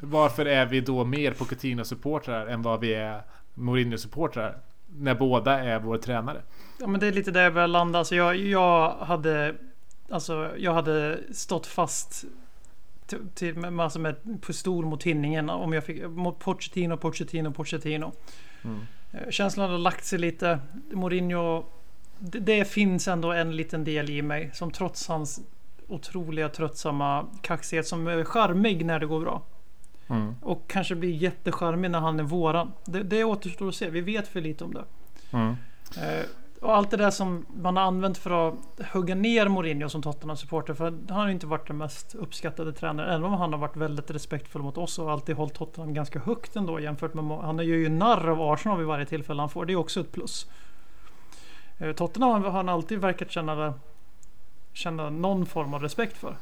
Varför är vi då mer Pochettino-supportrar än vad vi är Mourinho-supportrar? När båda är vår tränare. Ja men det är lite där jag börjar landa. Alltså jag, jag hade Alltså jag hade stått fast till, med, alltså med pistol mot tinningen om jag fick mot Pochettino, Pochettino, Pochettino. Mm. Känslan har lagt sig lite. Mourinho det, det, finns ändå en liten del i mig som trots hans otroliga tröttsamma kaxighet som är charmig när det går bra. Mm. Och kanske blir jättecharmig när han är våran. Det, det återstår att se. Vi vet för lite om det. Mm. Eh, och allt det där som man har använt för att hugga ner Mourinho som Tottenham-supporter. För han har inte varit den mest uppskattade tränaren. Även om han har varit väldigt respektfull mot oss och alltid hållit Tottenham ganska högt ändå jämfört med... Han gör ju narr av Arsenal vid varje tillfälle han får. Det är också ett plus. Eh, Tottenham har han alltid verkat känna känna någon form av respekt för.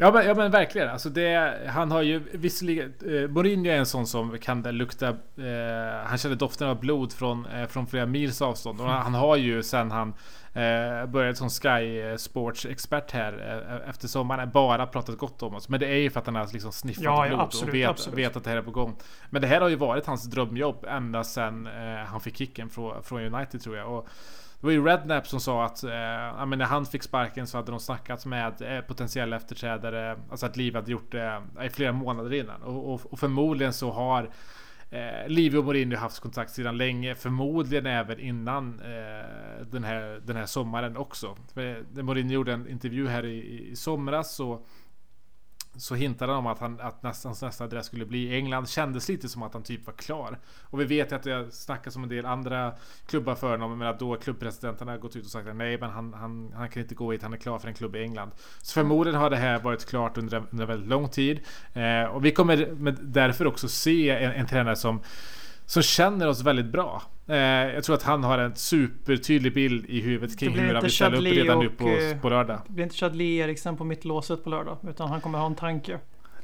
Ja men, ja men verkligen. Alltså det, han har ju visserligen... Eh, Mourinho är en sån som kan lukta... Eh, han känner doften av blod från, eh, från flera mils avstånd. Och han har ju sen han eh, började som Sky Sports expert här eh, efter sommaren bara pratat gott om oss. Men det är ju för att han har liksom sniffat ja, blod ja, absolut, och vet, absolut. vet att det här är på gång. Men det här har ju varit hans drömjobb ända sen eh, han fick kicken från, från United tror jag. Och, det var ju Rednap som sa att eh, när han fick sparken så hade de snackat med eh, potentiella efterträdare. Alltså att Liv hade gjort det eh, i flera månader innan. Och, och, och förmodligen så har eh, Livio och Mourinho haft kontakt sedan länge. Förmodligen även innan eh, den, här, den här sommaren också. För, eh, när Mourinho gjorde en intervju här i, i somras så så hintade han om att, han, att nästa, hans nästa adress skulle bli England. Kändes lite som att han typ var klar. Och vi vet ju att det snackas om en del andra klubbar för honom. Men att då klubbpresidenterna har gått ut och sagt att nej, men han, han, han kan inte gå hit. Han är klar för en klubb i England. Så förmodligen har det här varit klart under, under väldigt lång tid. Eh, och vi kommer med, därför också se en, en tränare som som känner oss väldigt bra. Eh, jag tror att han har en supertydlig bild i huvudet kring hur han vill ställa upp redan nu och, på, eh, på lördag. Det blir inte Chadli Eriksen på mittlåset på lördag. Utan han kommer ha en tanke.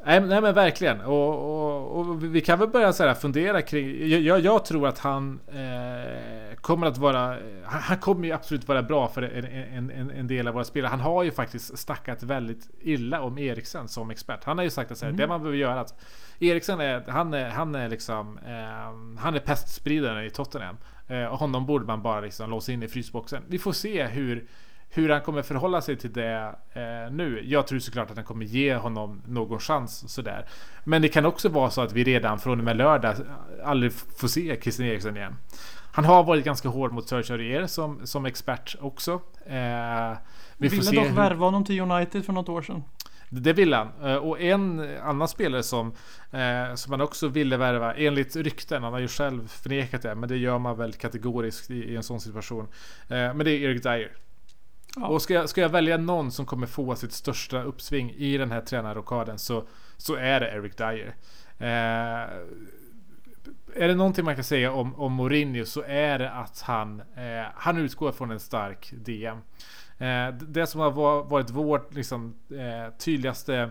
Nej, nej men verkligen. Och, och, och vi kan väl börja så här fundera kring... Jag, jag, jag tror att han eh, kommer att vara... Han, han kommer ju absolut vara bra för en, en, en, en del av våra spelare. Han har ju faktiskt snackat väldigt illa om Eriksen som expert. Han har ju sagt att så här, det man behöver göra att Eriksen är, han är, han är liksom... Eh, han är pestspridaren i Tottenham. Eh, och honom borde man bara liksom låsa in i frysboxen. Vi får se hur hur han kommer förhålla sig till det eh, nu. Jag tror såklart att han kommer ge honom någon chans sådär. Men det kan också vara så att vi redan från och med lördag aldrig får se Christian Eriksen igen. Han har varit ganska hård mot Sergio Aurier som, som expert också. Eh, vi Ville dock hur- värva honom till United för något år sedan. det vill han. Eh, Och en annan spelare som, eh, som han också ville värva, enligt rykten, han har ju själv förnekat det, men det gör man väl kategoriskt i, i en sån situation. Eh, men det är Eric Dyer. Ja. Och ska jag, ska jag välja någon som kommer få sitt största uppsving i den här tränarrokaden så, så är det Eric Dyer. Eh, är det någonting man kan säga om, om Mourinho så är det att han, eh, han utgår från en stark DM. Eh, det som har varit vår liksom, eh, tydligaste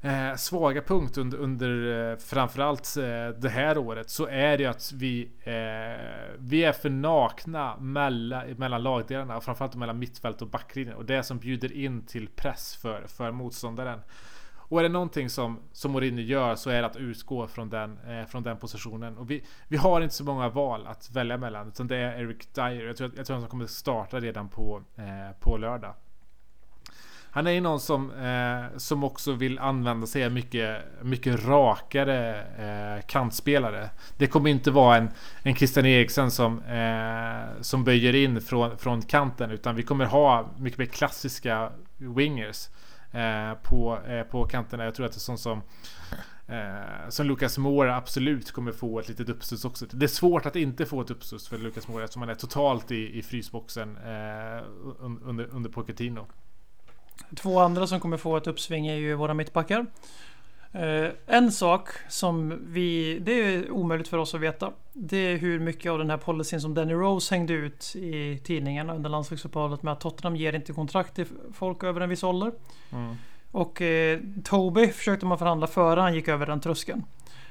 eh, svaga punkt under, under eh, framförallt eh, det här året så är det ju att vi, eh, vi är för nakna mellan, mellan lagdelarna och framförallt mellan mittfält och backlinjen och det som bjuder in till press för, för motståndaren. Och är det någonting som, som Mourinho gör så är det att utgå från den, eh, från den positionen. Och vi, vi har inte så många val att välja mellan utan det är Eric Dyer. Jag tror, jag tror att han kommer starta redan på, eh, på lördag. Han är ju någon som, eh, som också vill använda sig av mycket, mycket rakare eh, kantspelare. Det kommer inte vara en, en Christian Eriksen som, eh, som böjer in från, från kanten utan vi kommer ha mycket mer klassiska wingers eh, Eh, på, eh, på kanterna. Jag tror att det är sånt som Eh, som Lucas Moura absolut kommer få ett litet uppstuds också. Det är svårt att inte få ett uppstuds för Lucas Moura eftersom han är totalt i, i frysboxen eh, under, under Pochettino. Två andra som kommer få ett uppsving är ju våra mittbackar. Eh, en sak som vi, det är omöjligt för oss att veta. Det är hur mycket av den här policyn som Danny Rose hängde ut i tidningarna under landslagsuppehållet med att Tottenham ger inte kontrakt till folk över en viss ålder. Mm. Och eh, Toby försökte man förhandla före han gick över den tröskeln.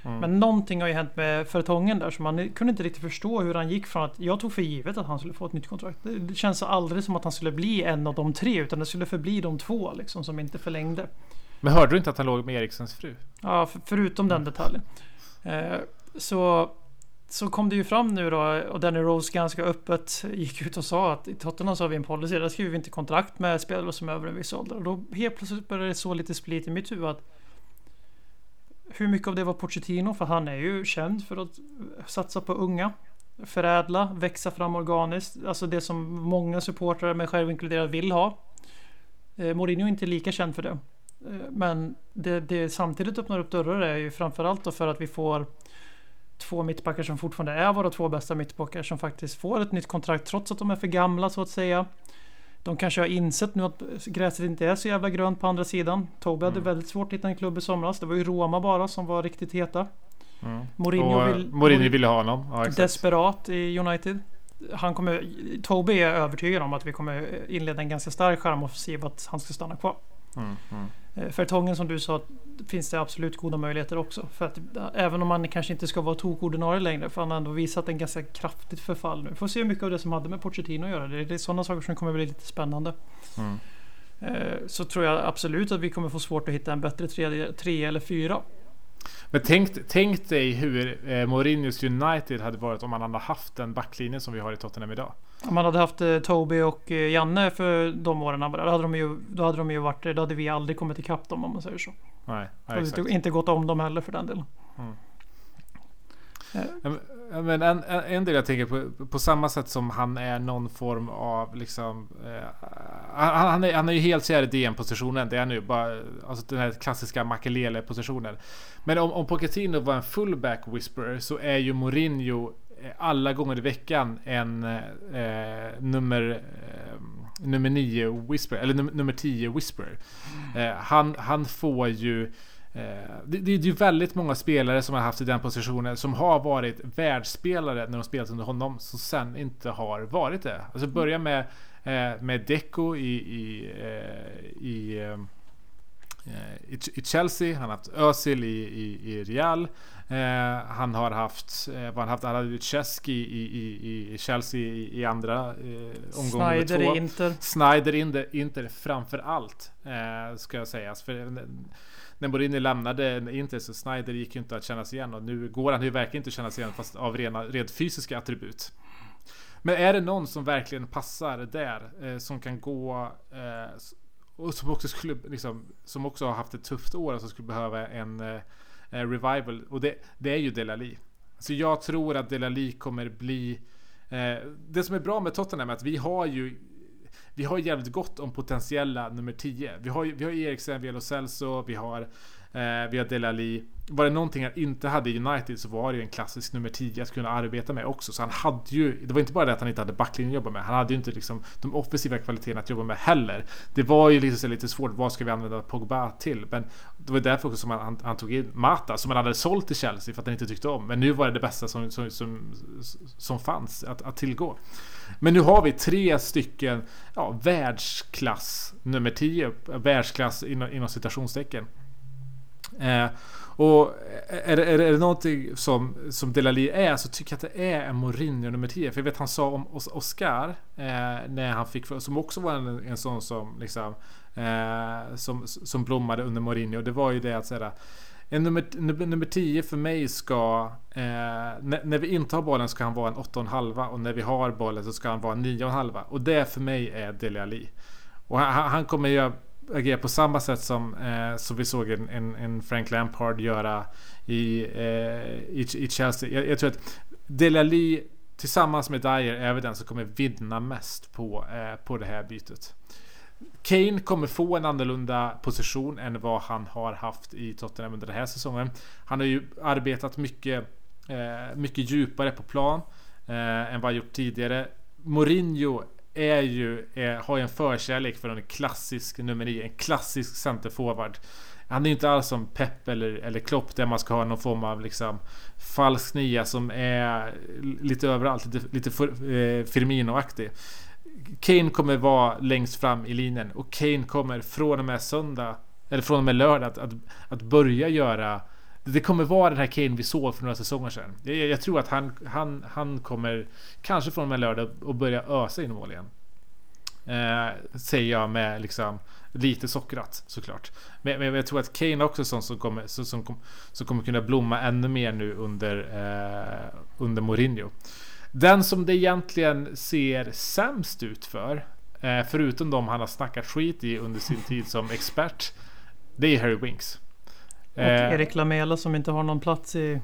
Mm. Men någonting har ju hänt med förtongen där så man kunde inte riktigt förstå hur han gick från att jag tog för givet att han skulle få ett nytt kontrakt. Det, det känns aldrig som att han skulle bli en av de tre utan det skulle förbli de två liksom som inte förlängde. Men hörde du inte att han låg med Eriksens fru? Ja, för, förutom den detaljen. Eh, så, så kom det ju fram nu då och Danny Rose ganska öppet gick ut och sa att i Tottenham så har vi en policy, där skriver vi inte kontrakt med spelare som är över en viss ålder. Och då helt plötsligt började det så lite split i mitt huvud att hur mycket av det var Pochettino? För han är ju känd för att satsa på unga. Förädla, växa fram organiskt. Alltså det som många supportrar, mig själv inkluderad, vill ha. Eh, Mourinho är inte lika känd för det. Eh, Men det, det samtidigt öppnar upp dörrar är ju framförallt då för att vi får två mittbackar som fortfarande är våra två bästa mittbackar som faktiskt får ett nytt kontrakt trots att de är för gamla så att säga. De kanske har insett nu att gräset inte är så jävla grönt på andra sidan. Toby hade väldigt svårt att hitta en klubb i somras. Det var ju Roma bara som var riktigt heta. Mourinho och vill... Mourinho ville ha honom. Ja. Desperat i United. Han kommer, Toby är övertygad om att vi kommer inleda en ganska stark charmoffensiv att han ska stanna kvar. Mm, mm. Eh, Fertongen som du sa finns det absolut goda möjligheter också. För att eh, även om han kanske inte ska vara tokordinarie längre för han har ändå visat en ganska kraftigt förfall nu. Får se hur mycket av det som hade med Pochettino att göra. Det är, det är sådana saker som kommer bli lite spännande. Mm. Eh, Så tror jag absolut att vi kommer få svårt att hitta en bättre tre, tre eller fyra. Men tänk, tänk dig hur eh, Mourinhos United hade varit om man hade haft den backlinjen som vi har i Tottenham idag. Om man hade haft eh, Toby och eh, Janne för de åren då hade de ju, då hade de ju varit, då hade vi aldrig kommit ikapp dem om man säger så. Nej, ja, exakt. inte, inte gått om dem heller för den delen. Ja, Men en, en, del jag tänker på, på samma sätt som han är någon form av liksom... Eh, han, han, är, han är ju helt kär i DM-positionen. Det är han ju. Bara, alltså den här klassiska Makelele-positionen. Men om, om Pochettino var en fullback whisperer så är ju Mourinho eh, alla gånger i veckan en eh, nummer... Eh, nummer 9 whisperer, eller num, nummer 10 whisperer. Eh, han, han får ju... Eh, det, det är ju väldigt många spelare som har haft i den positionen som har varit världsspelare när de spelat under honom som sen inte har varit det. Alltså börja med, eh, med Deco i, i, eh, i, i, i Chelsea, han har haft Özil i, i, i Real. Eh, han har haft, eh, vad han haft, han hade Cesky i, i, i Chelsea i, i andra eh, omgång nummer Snyder i Inter. Snyder Inter, Inter framför allt, eh, ska jag säga. För när Mourinho lämnade Inter så Snyder gick ju inte att kännas igen och nu går han ju verkligen inte att kännas igen fast av rena, rent fysiska attribut. Men är det någon som verkligen passar där, eh, som kan gå eh, och som också skulle liksom, som också har haft ett tufft år och som skulle behöva en eh, eh, revival och det, det är ju Delali. Så jag tror att Delali kommer bli eh, Det som är bra med Tottenham är att vi har ju vi har jävligt gott om potentiella nummer 10. Vi har, vi har Eriksen, vi har Lo Celso, vi har, eh, vi har Delali. Var det någonting han inte hade i United så var det ju en klassisk nummer 10 att kunna arbeta med också. Så han hade ju, det var inte bara det att han inte hade backlinjen att jobba med. Han hade ju inte liksom de offensiva kvaliteterna att jobba med heller. Det var ju lite, så lite svårt, vad ska vi använda Pogba till? Men det var därför också som han, han tog in Mata som han hade sålt till Chelsea för att han inte tyckte om. Men nu var det det bästa som, som, som, som fanns att, att tillgå. Men nu har vi tre stycken ja, världsklass nummer 10. Världsklass inom, inom citationstecken. Eh, och är, är, är det någonting som, som Delali är så tycker jag att det är en Mourinho nummer 10. För jag vet han sa om Oscar eh, när han fick som också var en, en sån som liksom eh, som, som blommade under Mourinho. Det var ju det att säga en nummer, nummer, nummer 10 för mig ska eh, när, när vi inte har bollen ska han vara en 8,5 och när vi har bollen så ska han vara en 9,5 och det för mig är Dele Alli. Och han, han kommer ju agera på samma sätt som, eh, som vi såg en, en, en Frank Lampard göra i, eh, i, i Chelsea. Jag, jag tror att Dele Alli tillsammans med Dyer är väl den som kommer vinna mest på, eh, på det här bytet. Kane kommer få en annorlunda position än vad han har haft i Tottenham under den här säsongen. Han har ju arbetat mycket, eh, mycket djupare på plan eh, än vad han gjort tidigare. Mourinho är ju, är, har ju en förkärlek för en klassisk nummer 9, en klassisk centerforward. Han är ju inte alls som Pep eller, eller Klopp där man ska ha någon form av liksom falsk nia som är lite överallt, lite, lite eh, Firmino-aktig. Kane kommer vara längst fram i linjen och Kane kommer från och med söndag eller från och med lördag att, att, att börja göra det kommer vara den här Kane vi såg för några säsonger sedan. Jag, jag tror att han, han, han kommer kanske från och med lördag att börja ösa in mål igen. Eh, säger jag med liksom lite sockrat såklart. Men, men jag tror att Kane också är sån som kommer, som, som, som kommer kunna blomma ännu mer nu under, eh, under Mourinho. Den som det egentligen ser sämst ut för, eh, förutom de han har snackat skit i under sin tid som expert, det är Harry Winks. Och Erik Lamela som inte har någon plats i...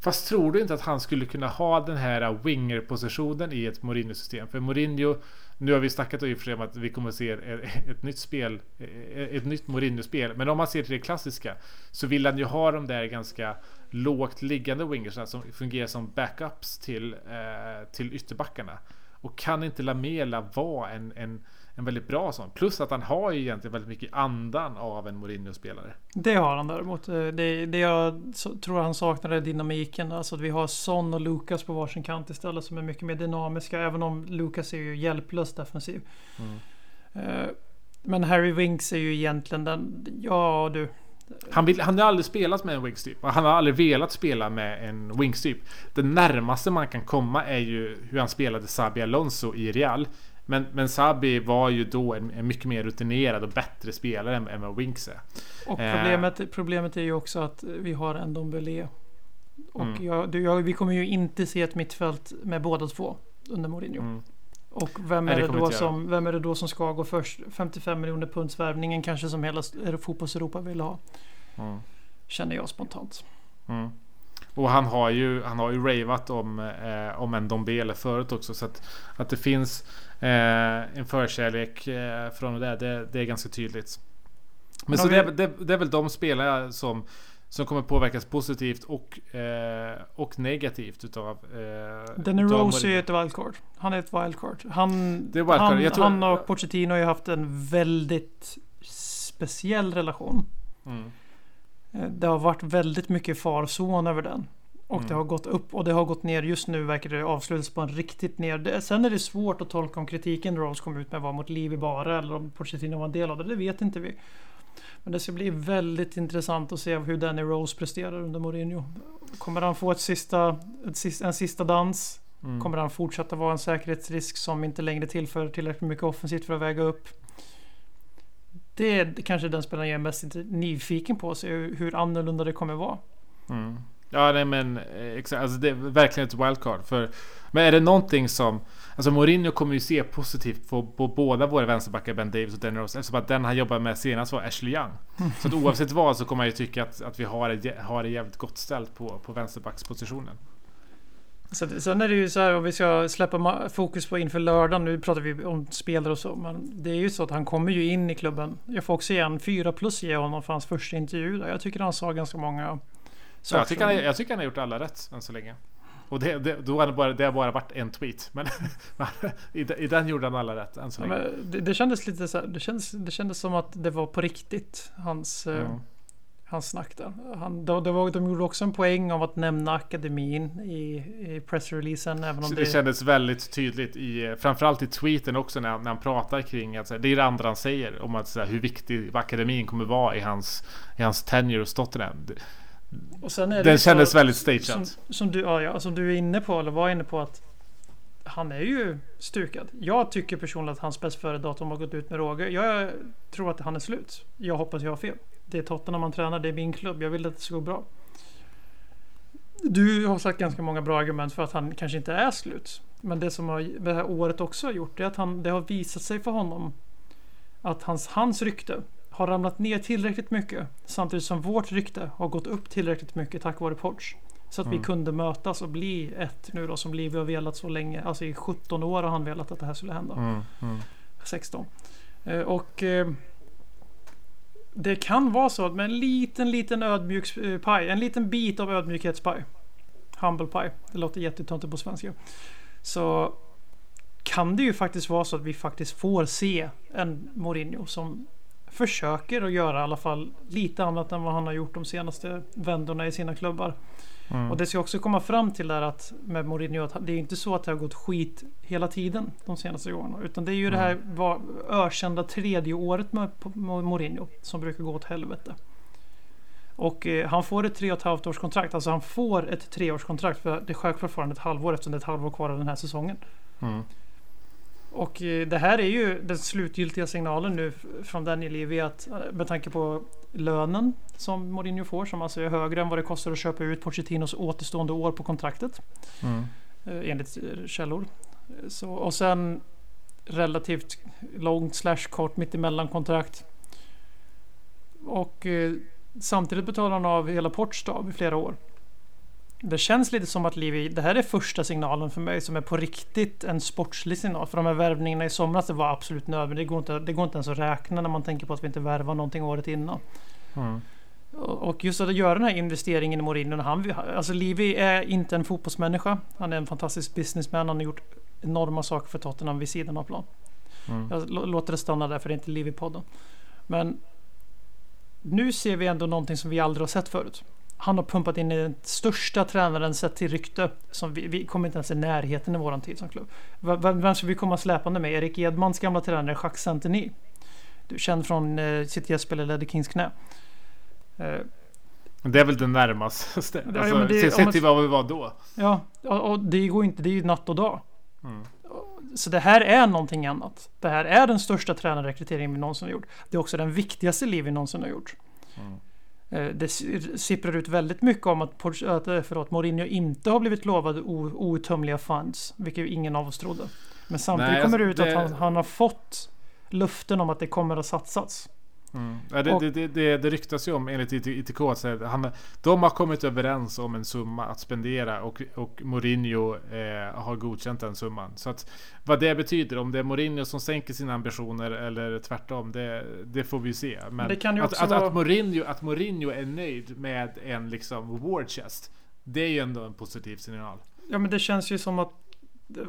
Fast tror du inte att han skulle kunna ha den här winger-positionen i ett Mourinho-system? För Mourinho, nu har vi snackat i och för sig om att vi kommer att se ett, nytt spel, eh, ett nytt Mourinho-spel. Men om man ser till det klassiska så vill han ju ha de där ganska lågt liggande wingersna som fungerar som backups till, eh, till ytterbackarna. Och kan inte Lamela vara en, en, en väldigt bra sån? Plus att han har ju egentligen väldigt mycket andan av en Mourinho-spelare. Det har han däremot. Det, det jag tror han saknar är dynamiken. Alltså att vi har Son och Lucas på varsin kant istället som är mycket mer dynamiska. Även om Lucas är ju hjälplös defensiv. Mm. Men Harry Winks är ju egentligen den... Ja du. Han, vill, han har aldrig spelat med en wings typ. Han har aldrig velat spela med en wings typ. Det närmaste man kan komma är ju hur han spelade Sabi Alonso i Real. Men, men Sabi var ju då en, en mycket mer rutinerad och bättre spelare än, än vad Winks är. Och problemet, eh. problemet är ju också att vi har en Dombele. Och mm. jag, jag, vi kommer ju inte se ett mittfält med båda två under Mourinho. Mm. Och vem är, Nej, det, det då som, vem är det då som ska gå först? 55 miljoner punds värvningen kanske som hela fotbolls-Europa vill ha. Mm. Känner jag spontant. Mm. Och han har ju, han har ju ravat om, eh, om en Dombele förut också. Så att, att det finns eh, en förkärlek eh, från det, det, det är ganska tydligt. Men så vi... det, det, det, är väl de spelare som, som kommer påverkas positivt och, eh, och negativt utav... Eh, Danny Rose är ett wildcard. Han är ett wildcard. Han, wildcard. han, tror... han och Pochettino har ju haft en väldigt speciell relation. Mm. Eh, Det har varit väldigt mycket farzon över den. Och Mm. det har gått upp och det har gått ner. Just nu verkar det avslutas på en riktigt ner. Sen är det svårt att tolka om kritiken Rose kom ut med var mot Livi bara eller om Pochettino var en del av det. Det vet inte vi. Men det ska bli väldigt intressant att se hur Danny Rose presterar under Mourinho. Kommer han få ett sista, ett sista, en sista dans? Mm. Kommer han fortsätta vara en säkerhetsrisk som inte längre tillför tillräckligt mycket offensivt för att väga upp? Det är kanske den spelaren jag är mest nyfiken på se hur, annorlunda det kommer vara. Mm. Ja, nej men eh, exakt. Alltså, det är verkligen ett wildcard. För, men är det någonting som... Alltså Mourinho kommer ju se positivt på, på båda våra vänsterbackar, Ben Davis och Danny Rose. Eftersom att den han jobbade med senast var Ashley Young. Så att oavsett vad så kommer jag ju tycka att, att vi har har det jävligt gott ställt på, på vänsterbackspositionen. Så, sen är det ju så här om vi ska släppa fokus på inför lördagen. Nu pratar vi om spelare och så. Men det är ju så att han kommer ju in i klubben. Jag får också ge en 4 plus ge honom för hans första intervju. Där. Jag tycker han sa ganska många Så jag, tycker han, jag tycker han har gjort alla rätt än så länge. Och det, det, då har det, bara, det har bara varit en tweet. Men i, den- i den gjorde han alla rätt än så Ja, länge. men det, det kändes lite så här, det kändes, det kändes som att det var på riktigt. Hans, Mm. Hans snack där. Han, det, det var, de gjorde också en poäng av att nämna akademin i, i pressreleasen. Även om det, det kändes väldigt tydligt i framförallt i tweeten också när, han- när han pratar kring att här, det är det andra han säger om att så här, hur viktig akademin kommer vara i hans i hans tenure hos Tottenham. Och sen är Den ju så- kändes väldigt som, stageat. som, du, ja, ja, som du är inne på, eller var inne på att han är ju stukad. Jag tycker personligen att hans bäst före datum har gått ut med råge. Jag tror att han är slut. Jag hoppas jag har fel. Det är Tottenham man tränar, det är min klubb. Jag vill att det ska gå bra. Du har sagt ganska många bra argument för att han kanske inte är slut. Men det som har, det här året också har gjort är att han, det har visat sig för honom att hans, hans rykte har ramlat ner tillräckligt mycket samtidigt som vårt rykte har gått upp tillräckligt mycket tack vare Porsche. Så att vi Mm. kunde mötas och bli ett nu då som Livi har velat så länge. Alltså i 17 år har han velat att det här skulle hända. Mm, mm. 16. Eh, Och eh, det kan vara så att med en liten, liten ödmjuk eh, paj, en liten bit av ödmjukhetspaj. Humble pie, det låter jättetöntigt på svenska. Så kan det ju faktiskt vara så att vi faktiskt får se en Mourinho som försöker att göra i alla fall lite annat än vad han har gjort de senaste vändorna i sina klubbar. Mm. Och det ska också komma fram till där att med Mourinho att det är inte så att det har gått skit hela tiden de senaste åren. Utan det är ju det här var, ökända tredje året med Mourinho som brukar gå åt helvete. Och eh, han får ett tre och ett halvt års kontrakt. Alltså han får ett treårskontrakt för det är självklart fortfarande ett halvår eftersom det är ett halvår kvar av den här säsongen. Mm. Och eh, det här är ju den slutgiltiga signalen nu från Daniel Levy att eh, med tanke på lönen som Mourinho får som alltså är högre än vad det kostar att köpa ut Pochettinos återstående år på kontraktet. Mm. eh, Enligt källor. Så, och sen relativt långt slash kort mittemellan kontrakt. Och samtidigt betalar han av hela Portstab i flera år. Det känns lite som att Livi, det här är första signalen för mig som är på riktigt en sportslig signal. För de här värvningarna i somras, det var absolut nödvändigt. Det går inte, det går inte ens att räkna när man tänker på att vi inte värvar någonting året innan. Mm. Och just att göra den här investeringen i Mourinho. Han, alltså Livi är inte en fotbollsmänniska. Han är en fantastisk businessman. Han har gjort enorma saker för Tottenham vid sidan av plan. Mm. Jag lå- låter det stanna där för det är inte Livi-podden. Men nu ser vi ändå någonting som vi aldrig har sett förut. Han har pumpat in den största tränaren sett till rykte. Som vi, vi kommer inte ens i närheten i våran tid som klubb. V- Vem, ska vi komma släpande med? Erik Edmans gamla tränare Jacques Santini. Du känd från eh, sitt gästspel i Ledder Kings knä. Eh, det är väl det närmaste. ja, Alltså, men det- Sett till vad vi var då. Ja, och, och det går inte. Det är ju natt och dag. Mm. Så det här är någonting annat. Det här är den största tränarrekryteringen vi någonsin har gjort. Det är också den viktigaste liv vi någonsin har gjort. Mm. Eh, Det si- sipprar ut väldigt mycket om att, att eh, förlåt, Mourinho inte har blivit lovad outtömliga funds. Vilket ingen av oss trodde. Men samtidigt Nej, kommer det alltså, ut att det- han, han har fått luften om att det kommer att satsas. Mm. Ja, det, Och- det, det, det, ryktas ju om enligt IT- ITK att han, de har kommit överens om en summa att spendera och, och Mourinho eh, har godkänt den summan. Så att vad det betyder, om det är Mourinho som sänker sina ambitioner eller tvärtom, det, får vi se. Men att, att, vara- att, Mourinho, att Mourinho är nöjd med en liksom war chest, det är ju ändå en positiv signal. Ja men det känns ju som att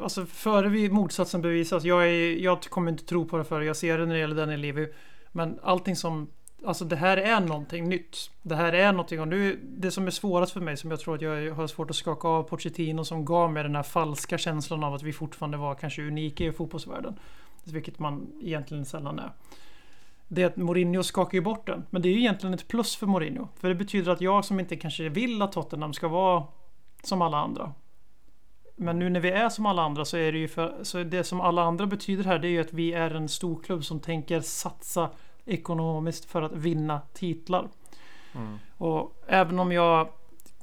Alltså före vi motsatsen bevisas. Jag, är, jag kommer inte tro på det förrän jag ser det när det gäller Daniel Levy. Men allting som alltså det här är någonting nytt. Det här är någonting och nu, det som är svårast för mig som jag tror att jag har svårt att skaka av Pochettino som gav mig den här falska känslan av att vi fortfarande var kanske unika i fotbollsvärlden. Vilket man egentligen sällan är. Det är att Mourinho skakar ju bort den. Men det är ju egentligen ett plus för Mourinho. För det betyder att jag som inte kanske vill att Tottenham ska vara som alla andra. Men nu när vi är som alla andra så är det ju för, så det som alla andra betyder här det är ju att vi är en stor klubb som tänker satsa ekonomiskt för att vinna titlar. Mm. Och även om jag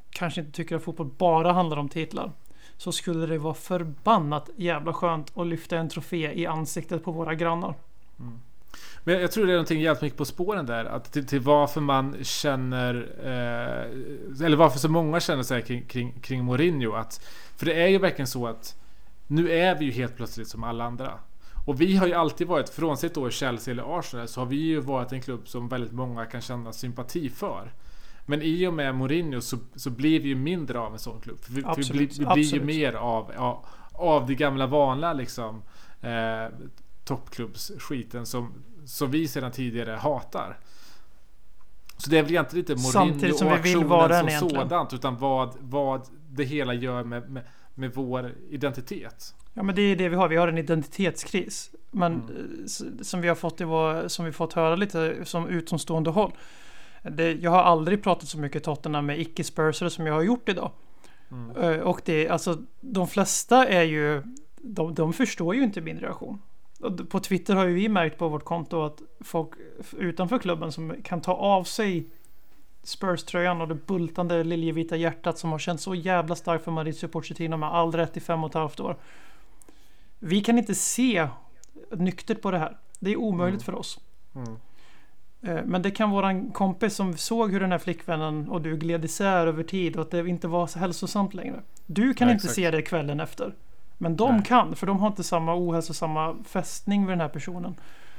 kanske inte tycker att fotboll bara handlar om titlar. Så skulle det vara förbannat jävla skönt att lyfta en trofé i ansiktet på våra grannar. Men jag tror det är någonting jävligt mycket på spåren där. Att till, till varför man känner... Eh, eller varför så många känner sig kring, kring, kring Mourinho. Att, för det är ju verkligen så att nu är vi ju helt plötsligt som alla andra. Och vi har ju alltid varit, frånsett då Chelsea eller Arsenal, så har vi ju varit en klubb som väldigt många kan känna sympati för. Men i och med Mourinho så, så blir vi ju mindre av en sån klubb. För vi, för vi, Absolut, blir, vi blir ju absolut. mer av, av, av det gamla vanliga liksom. Eh, toppklubbsskiten som, som vi sedan tidigare hatar. Så det är väl egentligen inte Samtidigt Mourinho som och vi vill vara som egentligen. sådant utan vad, vad det hela gör med, med, med vår identitet. Ja men det är det vi har. Vi har en identitetskris. Men Mm. eh, som vi har fått i vår, som vi fått höra lite som utomstående håll. Det, jag har aldrig pratat så mycket Tottenham med icke-spursare som jag har gjort idag. Mm. Eh, Och det, alltså de flesta är ju, de, de förstår ju inte min reaktion. På Twitter har ju vi märkt på vårt konto att folk utanför klubben som kan ta av sig Spurs-tröjan och det bultande liljevita hjärtat som har känts så jävla starkt för Maurizio Pochettino med all rätt i fem och ett halvt år. Vi kan inte se nyktert på det här. Det är omöjligt för oss. Mm. Eh, Men det kan våran kompis som såg hur den här flickvännen och du gled isär över tid och att det inte var så hälsosamt längre. Du kan Nej, inte exakt. se det kvällen efter. Men de Nej. kan, för de har inte samma ohälsosamma fästning vid den här personen.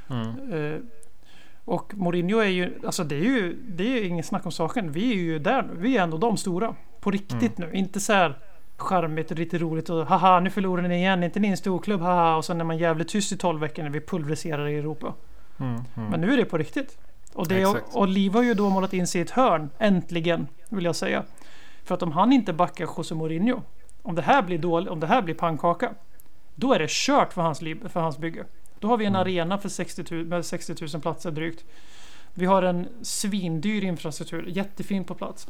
Mm. Och Mourinho är ju, alltså det är ju, det är ingen snack om saken. Vi är ju där nu. Vi är ändå de stora. På riktigt nu. Inte så här charmigt och lite roligt och haha nu förlorar ni igen. Inte ni en storklubb haha. Och sen är man jävligt tyst i 12 veckor när vi pulveriserar i Europa. Mm. Mm. Men nu är det på riktigt. Och, det, Exakt. och Liv har ju då målat in sig i ett hörn, äntligen, vill jag säga. För att om han inte backar José Mourinho, om det här blir dåligt, om det här blir pannkaka, då är det kört för hans, för hans bygge. Då har vi en Mm. arena för 60 000, med 60 000 platser drygt. Vi har en svindyr infrastruktur, jättefin på plats.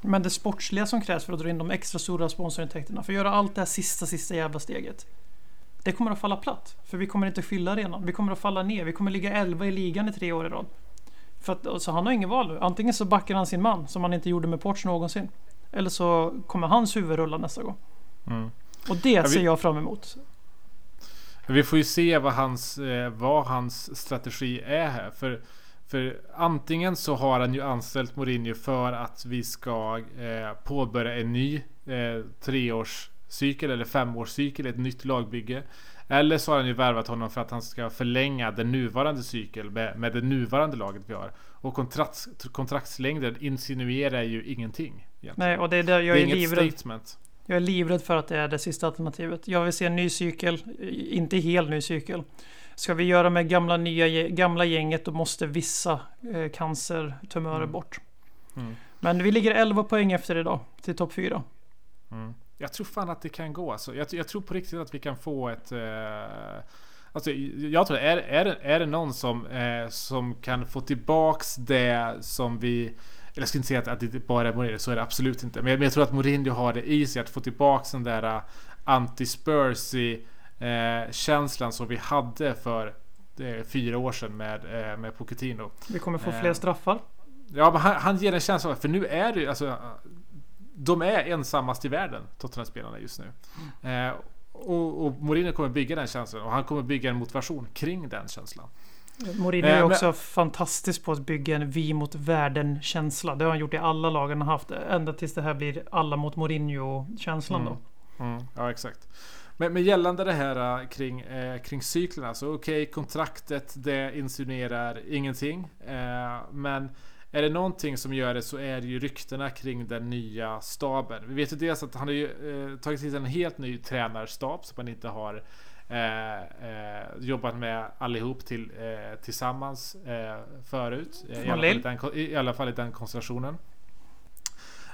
Men det sportsliga som krävs för att dra in de extra stora sponsorintäkterna, för att göra allt det här sista, sista jävla steget. Det kommer att falla platt. För vi kommer inte fylla arenan. Vi kommer att falla ner. Vi kommer ligga 11 i ligan i tre år i rad. För att, så han har ingen val nu. Antingen så backar han sin man, som han inte gjorde med Porch någonsin. Eller så kommer hans huvud rulla nästa gång. Mm. Och det ser jag fram emot. Vi får ju se vad hans, eh, vad hans strategi är här. För, för antingen så har han ju anställt Mourinho för att vi ska eh, påbörja en ny eh, treårscykel eller femårscykel, ett nytt lagbygge. Eller så har han ju värvat honom för att han ska förlänga den nuvarande cykeln med, med det nuvarande laget vi har. Och kontrakts, kontraktslängden insinuerar ju ingenting. egentligen. Nej, och det är där jag det är är inget livrädd. statement. Jag är livrädd för att det är det sista alternativet. Jag vill se en ny cykel, inte helt ny cykel. Ska vi göra med gamla, nya, gamla gänget då måste vissa eh, cancertumörer Mm. bort. Mm. Men vi ligger 11 poäng efter idag till topp 4. Mm. Jag tror fan att det kan gå. Alltså, jag, jag tror på riktigt att vi kan få ett... Eh, alltså, jag tror, är, är, är det någon som, eh, som kan få tillbaks det som vi... Eller jag ska inte säga att, att det bara är Mourinho, så är det absolut inte. Men jag, men jag tror att Mourinho har det i sig att få tillbaks den där eh, anti-Spursy eh, känslan som vi hade för eh, fyra år sedan med, eh, med Pochettino. Vi kommer få fler straffar. Ja, men han, han ger en känsla för nu är det ju alltså De är ensammast i världen, Tottenham-spelarna just nu. Eh, och, och Mourinho kommer bygga den känslan och han kommer bygga en motivation kring den känslan. Mourinho Eh, är men- också fantastisk på att bygga en vi mot världen-känsla. Det har han gjort i alla lag han har haft. Ända tills det här blir alla mot Mourinho-känslan Mm. då. Mm, ja, exakt. Men, men gällande det här eh, kring, eh, kring cyklerna, så okej, kontraktet det insinuerar ingenting. Eh, men är det någonting som gör det så är det ju ryktena kring den nya staben. Vi vet ju dels att han har ju eh, tagit till en helt ny tränarstab som man inte har eh, eh, jobbat med allihop till, eh, tillsammans eh, förut. I alla, fall i, den, I alla fall i den konstellationen.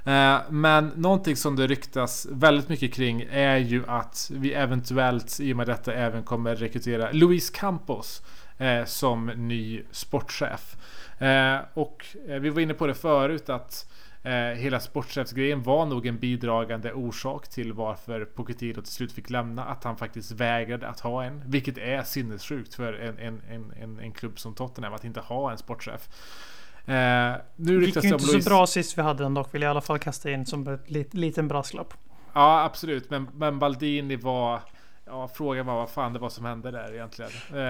Eh, men någonting som det ryktas väldigt mycket kring är ju att vi eventuellt i och med detta även kommer rekrytera Luis Campos eh, som ny sportchef. Eh, och vi var inne på det förut att hela sportchefsgrejen var nog en bidragande orsak till varför Pochettino till slut fick lämna. Att han faktiskt vägrade att ha en. Vilket är sinnessjukt för en, en, en, en klubb som Tottenham att inte ha en sportchef. Eh, nu gick ju inte så bra sist vi hade den dock, vill jag i alla fall kasta in som en lit, liten brasklapp. Ja, absolut. Men, men Baldini var... Ja, frågan var vad fan det var som hände där egentligen. Eh,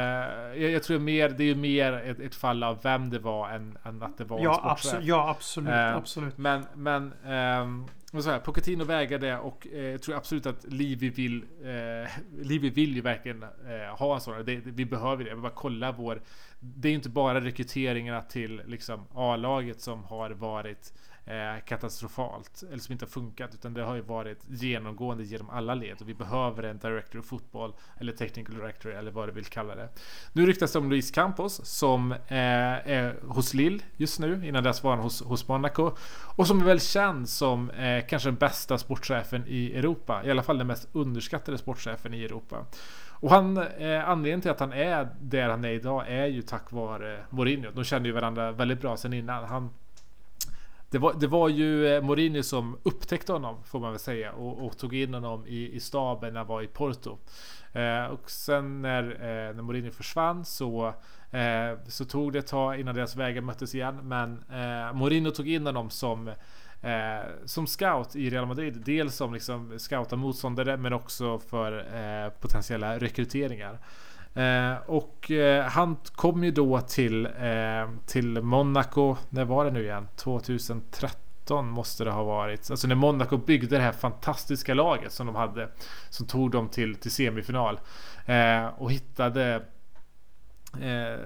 jag, jag, tror mer, det är ju mer ett, ett, fall av vem det var än, än att det var ja, en sportchef. ja, absolut. Eh, absolut. Men, men ehm, så här, Pochettino vägrade och eh, jag tror absolut att Livi vill eh, Livi vill ju verkligen eh, ha en sån. Det, det, vi behöver det. Vi bara kolla vår Det är ju inte bara rekryteringarna till liksom A-laget som har varit eh, katastrofalt eller som inte har funkat utan det har ju varit genomgående genom alla led och vi behöver en director of football eller technical director eller vad du vill kalla det. Nu ryktas det om Luis Campos som eh, är hos Lille just nu. Innan dess var han hos, hos Monaco och som är väl känd som eh, kanske den bästa sportchefen i Europa. I alla fall den mest underskattade sportchefen i Europa. Och han, eh, anledningen till att han är där han är idag är ju tack vare Mourinho. De kände ju varandra väldigt bra sen innan. Han det var, det var ju Morini Mourinho som upptäckte honom får man väl säga och, och tog in honom i, i staben när han var i Porto. Eh, och sen när, eh, när Mourinho försvann så, eh, så tog det ett tag innan deras vägar möttes igen. Men eh, Mourinho tog in honom som Eh, som scout i Real Madrid. Dels som liksom scouta motståndare men också för eh, potentiella rekryteringar. Eh, och eh, han kom ju då till, eh, till Monaco, när var det nu igen? 2013 måste det ha varit. Alltså när Monaco byggde det här fantastiska laget som de hade. Som tog dem till, till semifinal. Eh, och hittade Eh,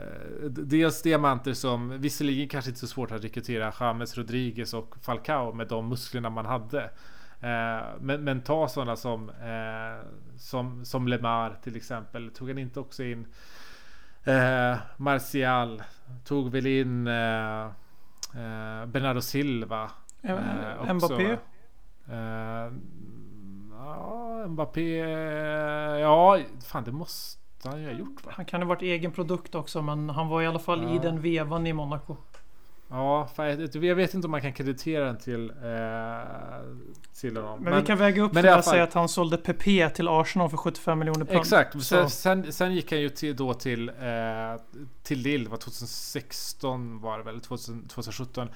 dels diamanter som visserligen kanske inte så svårt att rekrytera James Rodriguez och Falcao med de musklerna man hade. Eh, men, men, ta sådana som, eh, som, som Lemar till exempel. Tog han inte också in eh, Martial? Tog väl in eh, eh Bernardo Silva? Eh, Mbappé? Eh, ja, Mbappé. Ja, fan det måste han ju ha gjort va? Han kan ha varit egen produkt också men han var i alla fall ja. i den vevan i Monaco. Ja, jag vet inte om man kan kreditera den till, eh, till honom. Men, men, vi kan väga upp det med att säga att han sålde PP till Arsenal för 75 miljoner pund. Exakt, sen, sen, sen, gick han ju till, då till, eh, till Lille, var 2016 var det väl, 2000, 2017.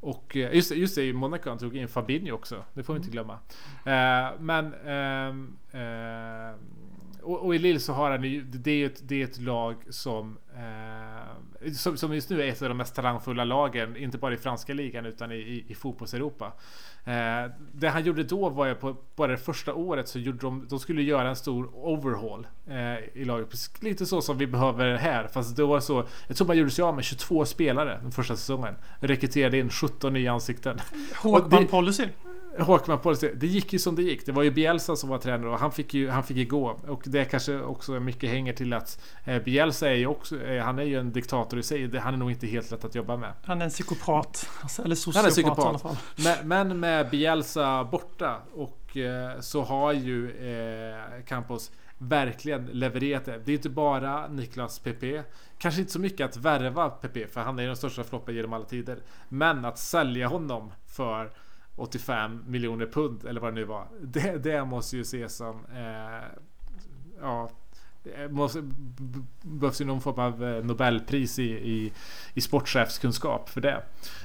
Och eh, just, just det, i Monaco han tog in Fabinho också. Det får vi inte mm. glömma. Eh, men ehm, eh, och, och, i Lille så har han ju, det är ett, det är ett lag som, eh, som, som just nu är ett av de mest talangfulla lagen, inte bara i franska ligan utan i, i, i fotbolls-Europa. Eh, det han gjorde då var ju på bara det första året så gjorde de, de skulle göra en stor overhaul eh, i laget. Lite så som vi behöver här, fast det var så, jag tror man gjorde sig av med 22 spelare den första säsongen. Rekryterade in 17 nya ansikten. Håkman policy. Håkman policy. Det gick ju som det gick. Det var ju Bielsa som var tränare och han fick ju, han fick ju gå. Och det kanske också mycket hänger till att eh, Bielsa är ju också, eh, han är ju en diktator i sig. Han är nog inte helt lätt att jobba med. Han är en psykopat. Eller sociopat han är psykopat. i alla fall. Men, men med Bielsa borta och eh, så har ju Campos verkligen levererat det. Det är inte bara Niklas PP. Kanske inte så mycket att värva PP för han är den största floppen genom alla tider. Men att sälja honom för 85 miljoner pund eller vad det nu var. Det, det måste ju ses som eh, ja, måste, behövs ju någon form av eh, Nobelpris i, i, i sportchefskunskap för det.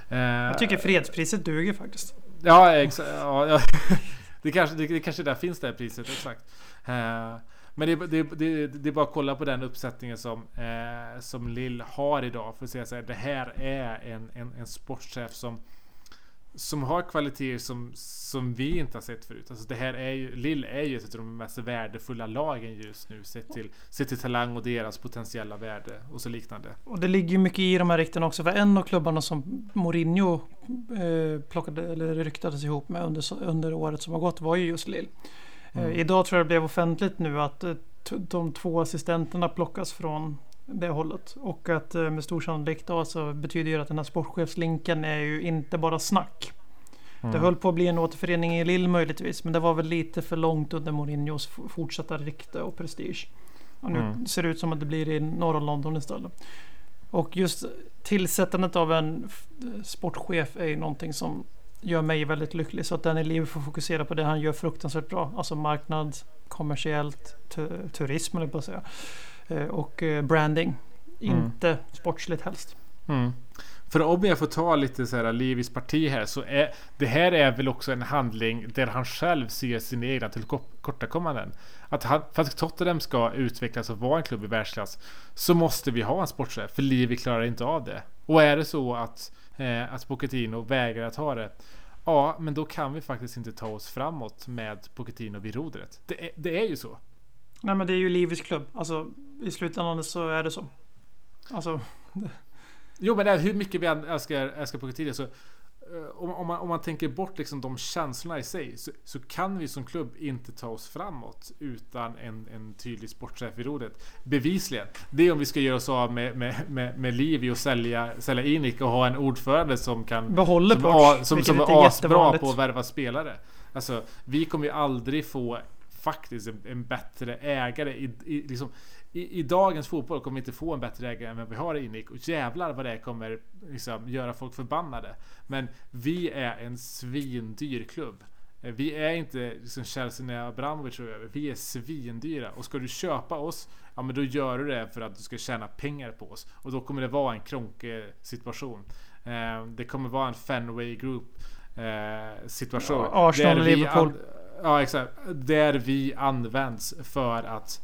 Eh, Jag tycker fredspriset duger faktiskt. Ja, exakt. Ja, ja. det, kanske, det, det kanske där finns det priset, exakt. Eh, men det, det, det, det, är bara att kolla på den uppsättningen som, eh, som Lill har idag för att säga så här, det här är en, en, en sportchef som som har kvaliteter som, som vi inte har sett förut. Alltså det här är ju, Lille är ju ett av de mest värdefulla lagen just nu sett till, sett till talang och deras potentiella värde och så liknande. Och det ligger ju mycket i de här ryktena också. För en av klubbarna som Mourinho eh, plockade, eller ryktades ihop med under, under året som har gått var ju just Lille. Eh, Mm. idag tror jag det blev offentligt nu att eh, de två assistenterna plockas från det hållet. Och att eh, med stor sannolikhet då så betyder ju att den här sportchefslinken är ju inte bara snack. Mm. Det höll på att bli en återförening i Lille möjligtvis. Men det var väl lite för långt under Mourinhos fortsatta rykte och prestige. Och nu Mm. ser det ut som att det blir i norra London istället. Och just tillsättandet av en sportchef är ju någonting som gör mig väldigt lycklig. Så att Danny Levy får fokusera på det han gör fruktansvärt bra. Alltså marknad, kommersiellt, tu- turism eller på att säga. Eh, Och eh, branding. Mm. Inte sportsligt helst. Mm. För om jag får ta lite så här Levis parti här så är det här är väl också en handling där han själv ser sina egna tillkortakommanden. Att han, för att Tottenham ska utvecklas och vara en klubb i världsklass så måste vi ha en sportchef för Levi klarar inte av det. Och är det så att, eh, att Pochettino vägrar att ha det Ja, men då kan vi faktiskt inte ta oss framåt med Pochettino vid rodret. Det är, det är ju så. Nej men det är ju Levis klubb. Alltså i slutändan så är det så. Alltså Jo men det är hur mycket vi än älskar, älskar Pochettino så eh, om, om, man, om man tänker bort liksom de känslorna i sig så, så kan vi som klubb inte ta oss framåt utan en, en tydlig sportchef i rodret. Bevisligen. Det är om vi ska göra oss av med, med, med, med Livi och sälja, sälja Inik och ha en ordförande som kan behåller som, a, som, som är asbra på att värva spelare. Alltså, vi kommer ju aldrig få faktiskt en, bättre ägare i, i, liksom, i, I dagens fotboll kommer vi inte få en bättre ägare än vad vi har i Inik. Och jävlar vad det kommer liksom, göra folk förbannade. Men vi är en svindyr klubb. Eh, Vi är inte liksom Chelsea när Abramovic tog över. Vi är svindyra. Och ska du köpa oss, ja men då gör du det för att du ska tjäna pengar på oss. Och då kommer det vara en kronkig situation. Eh, det kommer vara en Fenway Group eh, situation. Ja, Arsenal och Liverpool. Ja exakt. Där vi används för att